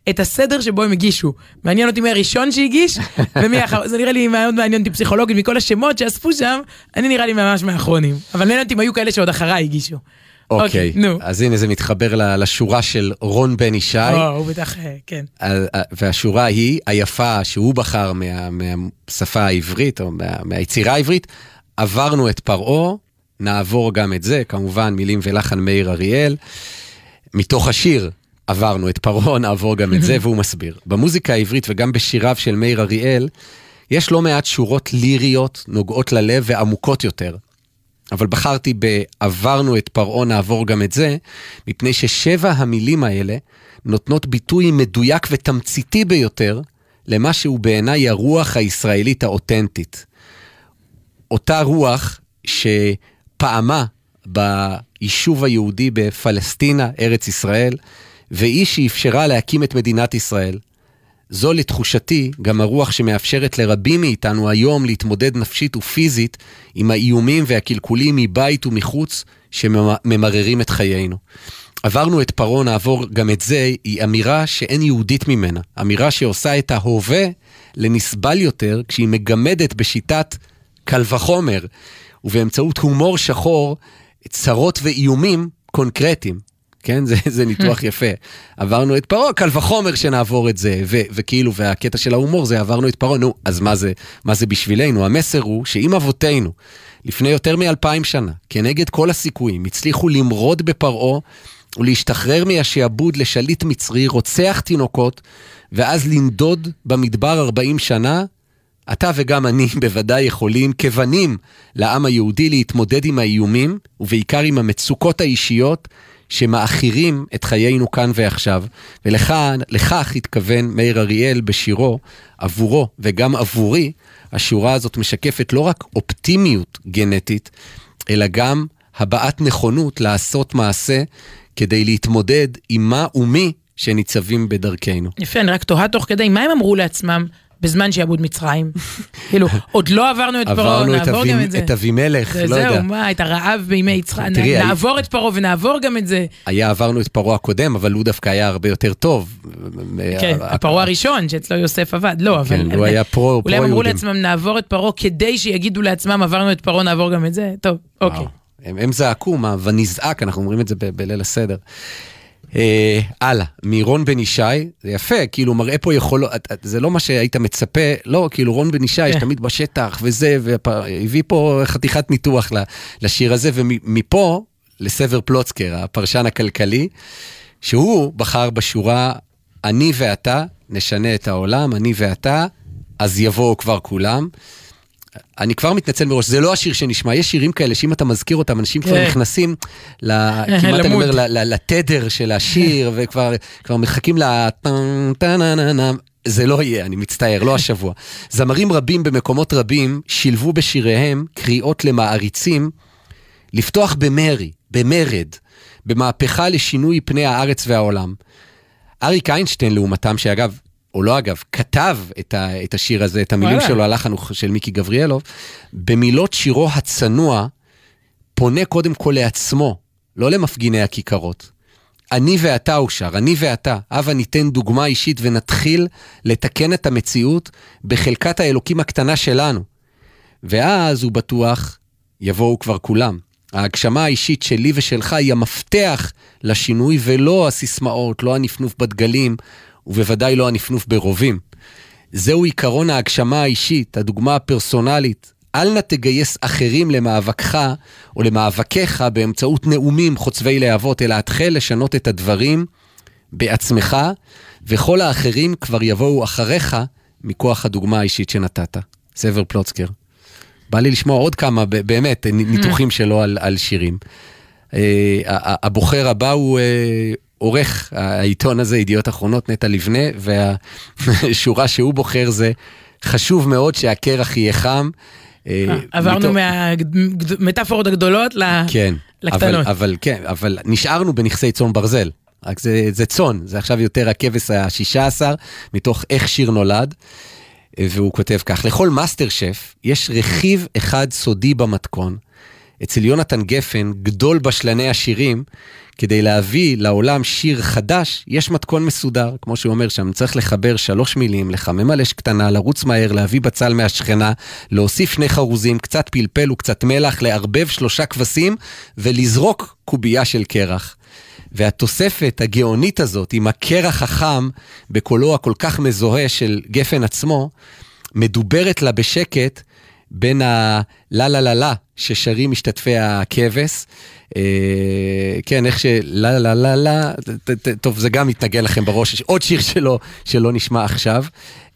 את הסדר שבו הם הגישו. מעניין אותי מי הראשון שהגיש, ומי האחרון, זה נראה לי מאוד מעניין אותי פסיכולוגית, מכל השמות שאספו שם, אני נראה לי ממש מהאחרונים. אבל מעניין אותי אם היו כאלה שעוד אחריי הגישו. אוקיי, נו. אז הנה זה מתחבר לשורה של רון בן ישי. או, הוא בטח, אה, כן. והשורה היא היפה שהוא בחר מה, מהשפה העברית או מה, מהיצירה העברית, עברנו את פרעה, נעבור גם את זה, כמובן מילים ולחן מאיר אריאל. מתוך השיר עברנו את פרעה, נעבור גם את זה, והוא מסביר. במוזיקה העברית וגם בשיריו של מאיר אריאל, יש לא מעט שורות ליריות, נוגעות ללב ועמוקות יותר. אבל בחרתי ב"עברנו את פרעה, נעבור גם את זה", מפני ששבע המילים האלה נותנות ביטוי מדויק ותמציתי ביותר למה שהוא בעיניי הרוח הישראלית האותנטית. אותה רוח שפעמה ביישוב היהודי בפלסטינה, ארץ ישראל, והיא שאפשרה להקים את מדינת ישראל. זו לתחושתי גם הרוח שמאפשרת לרבים מאיתנו היום להתמודד נפשית ופיזית עם האיומים והקלקולים מבית ומחוץ שממררים את חיינו. עברנו את פרעה, נעבור גם את זה, היא אמירה שאין יהודית ממנה. אמירה שעושה את ההווה לנסבל יותר כשהיא מגמדת בשיטת קל וחומר, ובאמצעות הומור שחור, צרות ואיומים קונקרטיים. כן? זה, זה ניתוח יפה. עברנו את פרעה, קל וחומר שנעבור את זה, ו, וכאילו, והקטע של ההומור זה עברנו את פרעה, נו, אז מה זה, מה זה בשבילנו? המסר הוא שאם אבותינו, לפני יותר מאלפיים שנה, כנגד כל הסיכויים, הצליחו למרוד בפרעה ולהשתחרר מהשעבוד לשליט מצרי, רוצח תינוקות, ואז לנדוד במדבר 40 שנה, אתה וגם אני בוודאי יכולים, כבנים לעם היהודי, להתמודד עם האיומים, ובעיקר עם המצוקות האישיות שמאכירים את חיינו כאן ועכשיו. ולכך התכוון מאיר אריאל בשירו, עבורו וגם עבורי, השורה הזאת משקפת לא רק אופטימיות גנטית, אלא גם הבעת נכונות לעשות מעשה כדי להתמודד עם מה ומי שניצבים בדרכנו. יפה, אני רק תוהה תוך כדי, מה הם אמרו לעצמם בזמן שעבוד מצרים. כאילו, עוד לא עברנו את פרעה, נעבור גם את זה. עברנו את אבימלך, לא יודע. זהו, מה, את הרעב בימי יצחק, נעבור את פרעה ונעבור גם את זה. היה, עברנו את פרעה הקודם, אבל הוא דווקא היה הרבה יותר טוב. כן, הפרעה הראשון, שאצלו יוסף עבד, לא, אבל... כן, הוא היה פרו-יהודים. אולי הם אמרו לעצמם, נעבור את פרעה, כדי שיגידו לעצמם, עברנו את פרעה, נעבור גם את זה? טוב, אוקיי. הם זעקו, מה, ונזעק, אנחנו אומרים את זה בליל הסדר. אה, הלאה, מרון בן ישי, זה יפה, כאילו מראה פה יכולות, זה לא מה שהיית מצפה, לא, כאילו רון בן ישי, יש כן. תמיד בשטח וזה, והביא פה חתיכת ניתוח לשיר הזה, ומפה לסבר פלוצקר, הפרשן הכלכלי, שהוא בחר בשורה, אני ואתה נשנה את העולם, אני ואתה, אז יבואו כבר כולם. אני כבר מתנצל מראש, זה לא השיר שנשמע, יש שירים כאלה שאם אתה מזכיר אותם, אנשים כבר כן. נכנסים, כמעט אני אומר, לתדר של השיר, וכבר מחכים ל... זה לא יהיה, אני מצטער, לא השבוע. זמרים רבים במקומות רבים שילבו בשיריהם קריאות למעריצים לפתוח במרי, במרד, במהפכה לשינוי פני הארץ והעולם. אריק איינשטיין לעומתם, שאגב, או לא אגב, כתב את, ה, את השיר הזה, את המילים שלו, הלחן של מיקי גבריאלוב, במילות שירו הצנוע, פונה קודם כל לעצמו, לא למפגיני הכיכרות. אני ואתה, הוא שר, אני ואתה. הבה ניתן דוגמה אישית ונתחיל לתקן את המציאות בחלקת האלוקים הקטנה שלנו. ואז הוא בטוח, יבואו כבר כולם. ההגשמה האישית שלי ושלך היא המפתח לשינוי ולא הסיסמאות, לא הנפנוף בדגלים ובוודאי לא הנפנוף ברובים. זהו עיקרון ההגשמה האישית, הדוגמה הפרסונלית. אל נא תגייס אחרים למאבקך או למאבקיך באמצעות נאומים חוצבי להבות, אלא התחל לשנות את הדברים בעצמך, וכל האחרים כבר יבואו אחריך מכוח הדוגמה האישית שנתת. סבר פלוצקר. בא לי לשמוע עוד כמה, באמת, ניתוחים שלו על, על שירים. אה, הבוחר הבא הוא אה, עורך העיתון הזה, ידיעות אחרונות, נטע לבנה, והשורה שהוא בוחר זה, חשוב מאוד שהקרח יהיה חם. אה, עברנו מהמטאפורות הגדולות כן, לקטנות. אבל כן, אבל נשארנו בנכסי צאן ברזל. רק זה, זה צאן, זה עכשיו יותר הכבש השישה עשר, מתוך איך שיר נולד. והוא כותב כך, לכל master chef יש רכיב אחד סודי במתכון. אצל יונתן גפן, גדול בשלני השירים, כדי להביא לעולם שיר חדש, יש מתכון מסודר, כמו שהוא אומר שם, צריך לחבר שלוש מילים, לחמם על אש קטנה, לרוץ מהר, להביא בצל מהשכנה, להוסיף שני חרוזים, קצת פלפל וקצת מלח, לערבב שלושה כבשים ולזרוק קובייה של קרח. והתוספת הגאונית הזאת, עם הקרח החם, בקולו הכל כך מזוהה של גפן עצמו, מדוברת לה בשקט בין הלה לה לה לה ששרים משתתפי הכבש. אה, כן, איך שלה לה לה לה, טוב, זה גם מתנגן לכם בראש, יש עוד שיר שלו שלא נשמע עכשיו.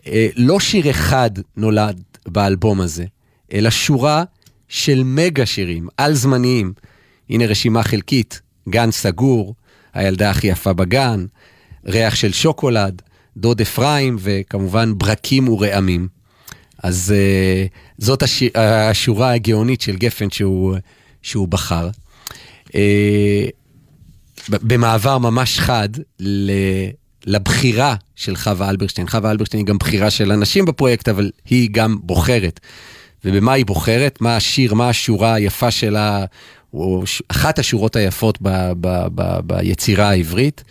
אה, לא שיר אחד נולד באלבום הזה, אלא שורה של מגה שירים, על זמניים. הנה רשימה חלקית, גן סגור, הילדה הכי יפה בגן, ריח של שוקולד, דוד אפרים, וכמובן ברקים ורעמים. אז uh, זאת השיר, השורה הגאונית של גפן שהוא, שהוא בחר. Uh, במעבר ממש חד ל, לבחירה של חווה אלברשטיין. חווה אלברשטיין היא גם בחירה של אנשים בפרויקט, אבל היא גם בוחרת. ובמה היא בוחרת? מה השיר, מה השורה היפה שלה, או אחת השורות היפות ב, ב, ב, ביצירה העברית.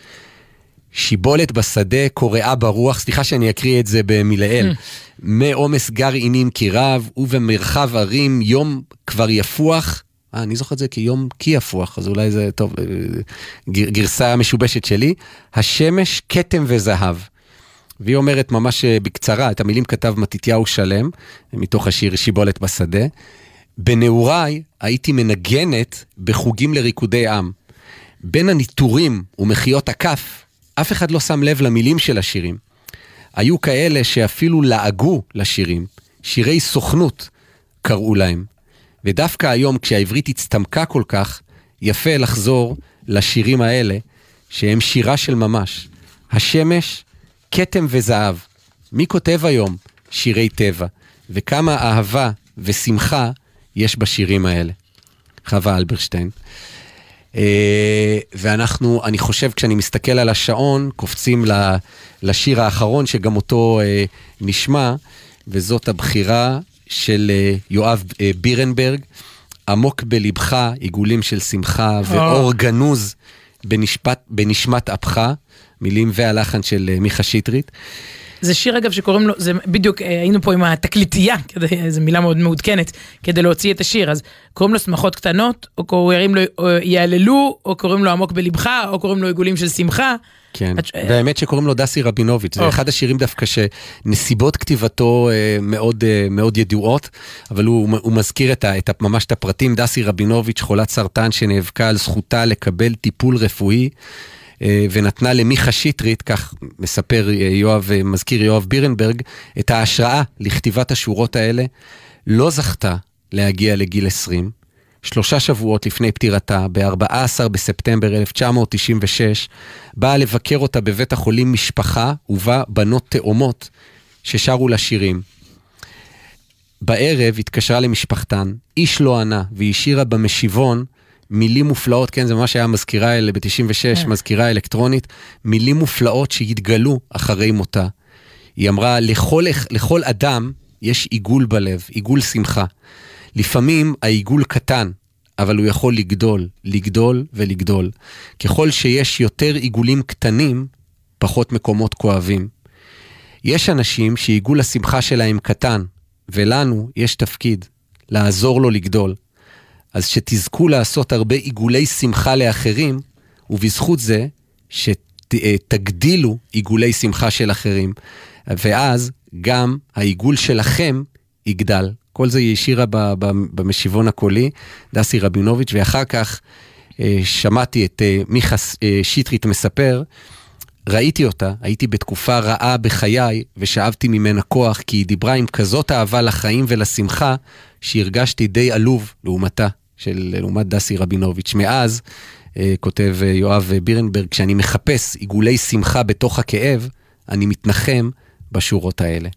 שיבולת בשדה קוראה ברוח, סליחה שאני אקריא את זה במילאל. מעומס גרעינים כי רב, ובמרחב ערים יום כבר יפוח. אה, אני זוכר את זה כיום כי יפוח, אז אולי זה, טוב, אה, גרסה משובשת שלי. השמש, כתם וזהב. והיא אומרת ממש אה, בקצרה, את המילים כתב מתתיהו שלם, מתוך השיר שיבולת בשדה. בנעוריי הייתי מנגנת בחוגים לריקודי עם. בין הניטורים ומחיאות הכף, אף אחד לא שם לב למילים של השירים. היו כאלה שאפילו לעגו לשירים, שירי סוכנות קראו להם. ודווקא היום, כשהעברית הצטמקה כל כך, יפה לחזור לשירים האלה, שהם שירה של ממש. השמש, כתם וזהב. מי כותב היום שירי טבע? וכמה אהבה ושמחה יש בשירים האלה. חווה אלברשטיין. אה, ואנחנו, אני חושב, כשאני מסתכל על השעון, קופצים לשיר האחרון, שגם אותו אה, נשמע, וזאת הבחירה של אה, יואב בירנברג, עמוק בלבך, עיגולים של שמחה, ואור גנוז בנשפט, בנשמת אפך, מילים והלחן של מיכה שטרית. זה שיר אגב שקוראים לו, זה בדיוק אה, היינו פה עם התקליטייה, זו מילה מאוד מעודכנת, כדי להוציא את השיר, אז קוראים לו שמחות קטנות, או קוראים לו יעללו, או קוראים לו עמוק בלבך, או קוראים לו עיגולים של שמחה. כן, את... והאמת שקוראים לו דסי רבינוביץ', זה אחד השירים דווקא שנסיבות כתיבתו אה, מאוד, אה, מאוד ידועות, אבל הוא, הוא מזכיר את ה, את ה, ממש את הפרטים, דסי רבינוביץ', חולת סרטן שנאבקה על זכותה לקבל טיפול רפואי. אה, ונתנה למיכה שטרית, כך מספר אה, יואב, אה, מזכיר יואב בירנברג, את ההשראה לכתיבת השורות האלה. לא זכתה להגיע לגיל 20. שלושה שבועות לפני פטירתה, ב-14 בספטמבר 1996, באה לבקר אותה בבית החולים משפחה ובה בנות תאומות ששרו לה שירים. בערב התקשרה למשפחתן, איש לא ענה, והיא השאירה במשיבון מילים מופלאות, כן, זה ממש היה מזכירה אלה ב-96, כן. מזכירה אלקטרונית, מילים מופלאות שהתגלו אחרי מותה. היא אמרה, לכל, לכל אדם יש עיגול בלב, עיגול שמחה. לפעמים העיגול קטן, אבל הוא יכול לגדול, לגדול ולגדול. ככל שיש יותר עיגולים קטנים, פחות מקומות כואבים. יש אנשים שעיגול השמחה שלהם קטן, ולנו יש תפקיד, לעזור לו לגדול. אז שתזכו לעשות הרבה עיגולי שמחה לאחרים, ובזכות זה שתגדילו עיגולי שמחה של אחרים. ואז גם העיגול שלכם יגדל. כל זה היא השאירה במשיבון הקולי, דסי רבינוביץ', ואחר כך אה, שמעתי את אה, מיכה אה, שטרית מספר, ראיתי אותה, הייתי בתקופה רעה בחיי, ושאבתי ממנה כוח, כי היא דיברה עם כזאת אהבה לחיים ולשמחה, שהרגשתי די עלוב לעומתה. של לעומת דסי רבינוביץ'. מאז, אה, כותב אה, יואב בירנברג, כשאני מחפש עיגולי שמחה בתוך הכאב, אני מתנחם בשורות האלה.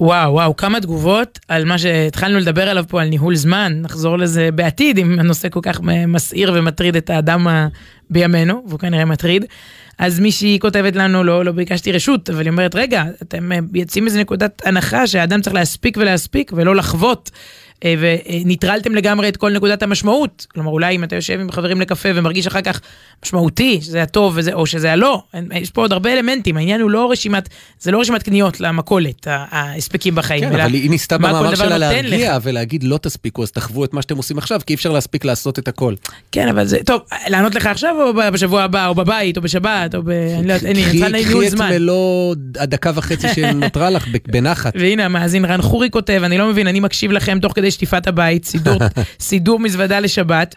וואו, וואו, כמה תגובות על מה שהתחלנו לדבר עליו פה, על ניהול זמן, נחזור לזה בעתיד, אם הנושא כל כך מסעיר ומטריד את האדם בימינו, והוא כנראה מטריד. אז מישהי כותבת לנו, לא, לא ביקשתי רשות, אבל היא אומרת, רגע, אתם אה, יוצאים איזה נקודת הנחה שהאדם צריך להספיק ולהספיק ולא לחוות. אה, וניטרלתם לגמרי את כל נקודת המשמעות. כלומר, אולי אם אתה יושב עם חברים לקפה ומרגיש אחר כך משמעותי, שזה הטוב וזה, או שזה הלא, יש פה עוד הרבה אלמנטים, העניין הוא לא רשימת, זה לא רשימת קניות למכולת, ההספקים בחיים. כן, אבל היא ניסתה במאמר שלה להרגיע ולהגיד לא תספיקו, אז תחוו את מה שאתם עושים עכשיו, כי אי אפשר להספיק לעשות את הכל. כן, אבל זה, טוב, לענות לך עכשיו או בשבוע הבא, או בבית, או בשבת, או ב... אני לא יודעת, אין לי, אני צריכה זמן. קחי את מלוא הדקה וחצי שנותרה לך בנחת. והנה, המאזין רן חורי כותב, אני לא מבין, אני מקשיב לכם תוך כדי שטיפת הבית, סידור, סידור מזוודה לשבת,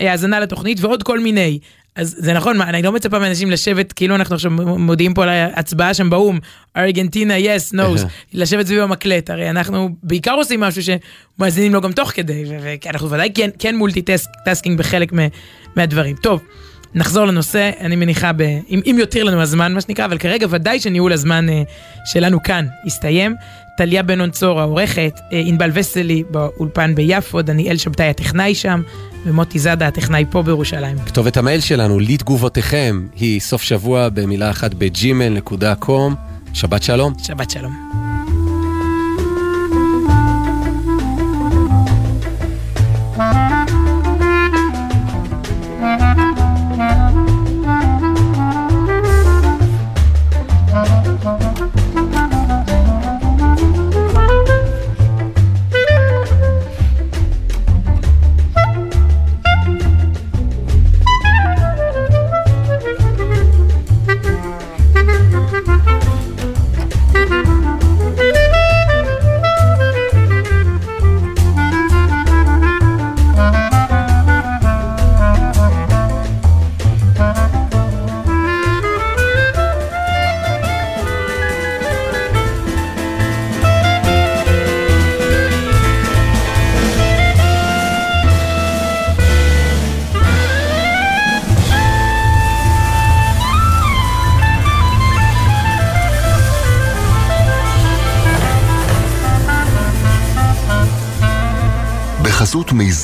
והאזנה לתוכנית, ועוד כל מיני. אז זה נכון, אני לא מצפה מאנשים לשבת, כאילו אנחנו עכשיו מודיעים פה על ההצבעה שם באו"ם, ארגנטינה, yes, no, לשבת סביב המקלט, הרי אנחנו בעיקר עושים משהו שמאזינים לו גם תוך כדי, ואנחנו ודאי כן, כן multi-tasking בחלק מהדברים. טוב, נחזור לנושא, אני מניחה, ב, אם, אם יותיר לנו הזמן, מה שנקרא, אבל כרגע ודאי שניהול הזמן uh, שלנו כאן הסתיים. טליה בן צור העורכת, uh, ענבל וסלי באולפן ביפו, דניאל שבתאי הטכנאי שם, ומוטי זאדה הטכנאי פה בירושלים. כתובת המייל שלנו, לתגובותיכם, היא סוף שבוע במילה אחת בג'ימל.קום. שבת שלום. שבת שלום.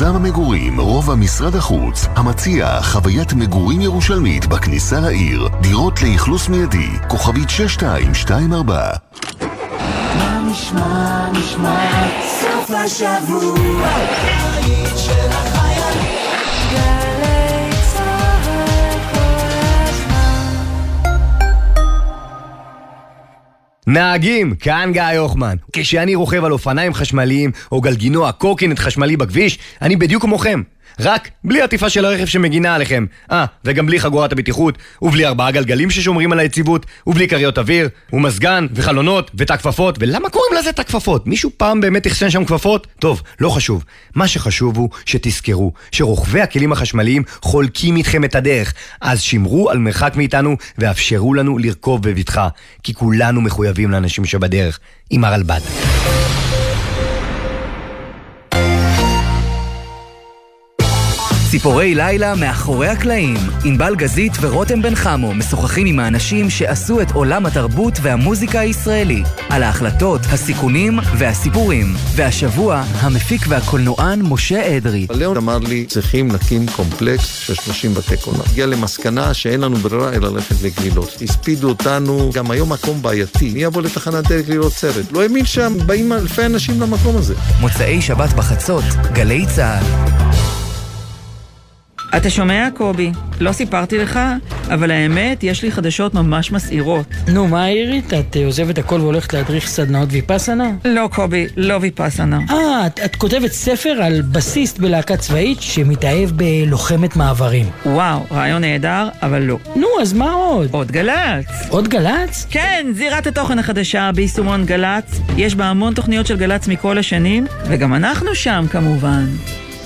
מיזם המגורים, רובע משרד החוץ, המציע חוויית מגורים ירושלמית בכניסה לעיר, דירות לאכלוס מיידי, כוכבית 6224. מה נשמע, נשמע, סוף השבוע, היית של החיילים, נהגים, כאן גיא הוחמן. כשאני רוכב על אופניים חשמליים או גלגינוע קורקינט חשמלי בכביש, אני בדיוק כמוכם. רק בלי עטיפה של הרכב שמגינה עליכם. אה, וגם בלי חגורת הבטיחות, ובלי ארבעה גלגלים ששומרים על היציבות, ובלי כריות אוויר, ומזגן, וחלונות, ותא כפפות, ולמה קוראים לזה תא כפפות? מישהו פעם באמת אחסן שם כפפות? טוב, לא חשוב. מה שחשוב הוא שתזכרו שרוכבי הכלים החשמליים חולקים איתכם את הדרך, אז שמרו על מרחק מאיתנו ואפשרו לנו לרכוב בבטחה, כי כולנו מחויבים לאנשים שבדרך, עם הרלב"ד. ציפורי לילה מאחורי הקלעים. ענבל גזית ורותם בן חמו משוחחים עם האנשים שעשו את עולם התרבות והמוזיקה הישראלי. על ההחלטות, הסיכונים והסיפורים. והשבוע, המפיק והקולנוען משה אדרי. ליאון אמר לי, צריכים להקים קומפלקס של 30 בתי קולנוע. הגיע למסקנה שאין לנו ברירה אלא ללכת לגלילות. הספידו אותנו, גם היום מקום בעייתי. מי יבוא לתחנת דרך לראות סרט? לא האמין שם, באים אלפי אנשים למקום הזה. מוצאי שבת בחצות, גלי צה"ל. אתה שומע, קובי? לא סיפרתי לך, אבל האמת, יש לי חדשות ממש מסעירות. נו, מה העירית? את אה, עוזבת הכל והולכת להדריך סדנאות ויפאסנה? לא, קובי, לא ויפאסנה. אה, את, את כותבת ספר על בסיסט בלהקה צבאית שמתאהב בלוחמת מעברים. וואו, רעיון נהדר, אבל לא. נו, אז מה עוד? עוד גל"צ. עוד גל"צ? כן, זירת התוכן החדשה ביישומון גל"צ. יש בה המון תוכניות של גל"צ מכל השנים, וגם אנחנו שם כמובן.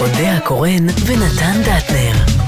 אודה הקורן ונתן דטנר.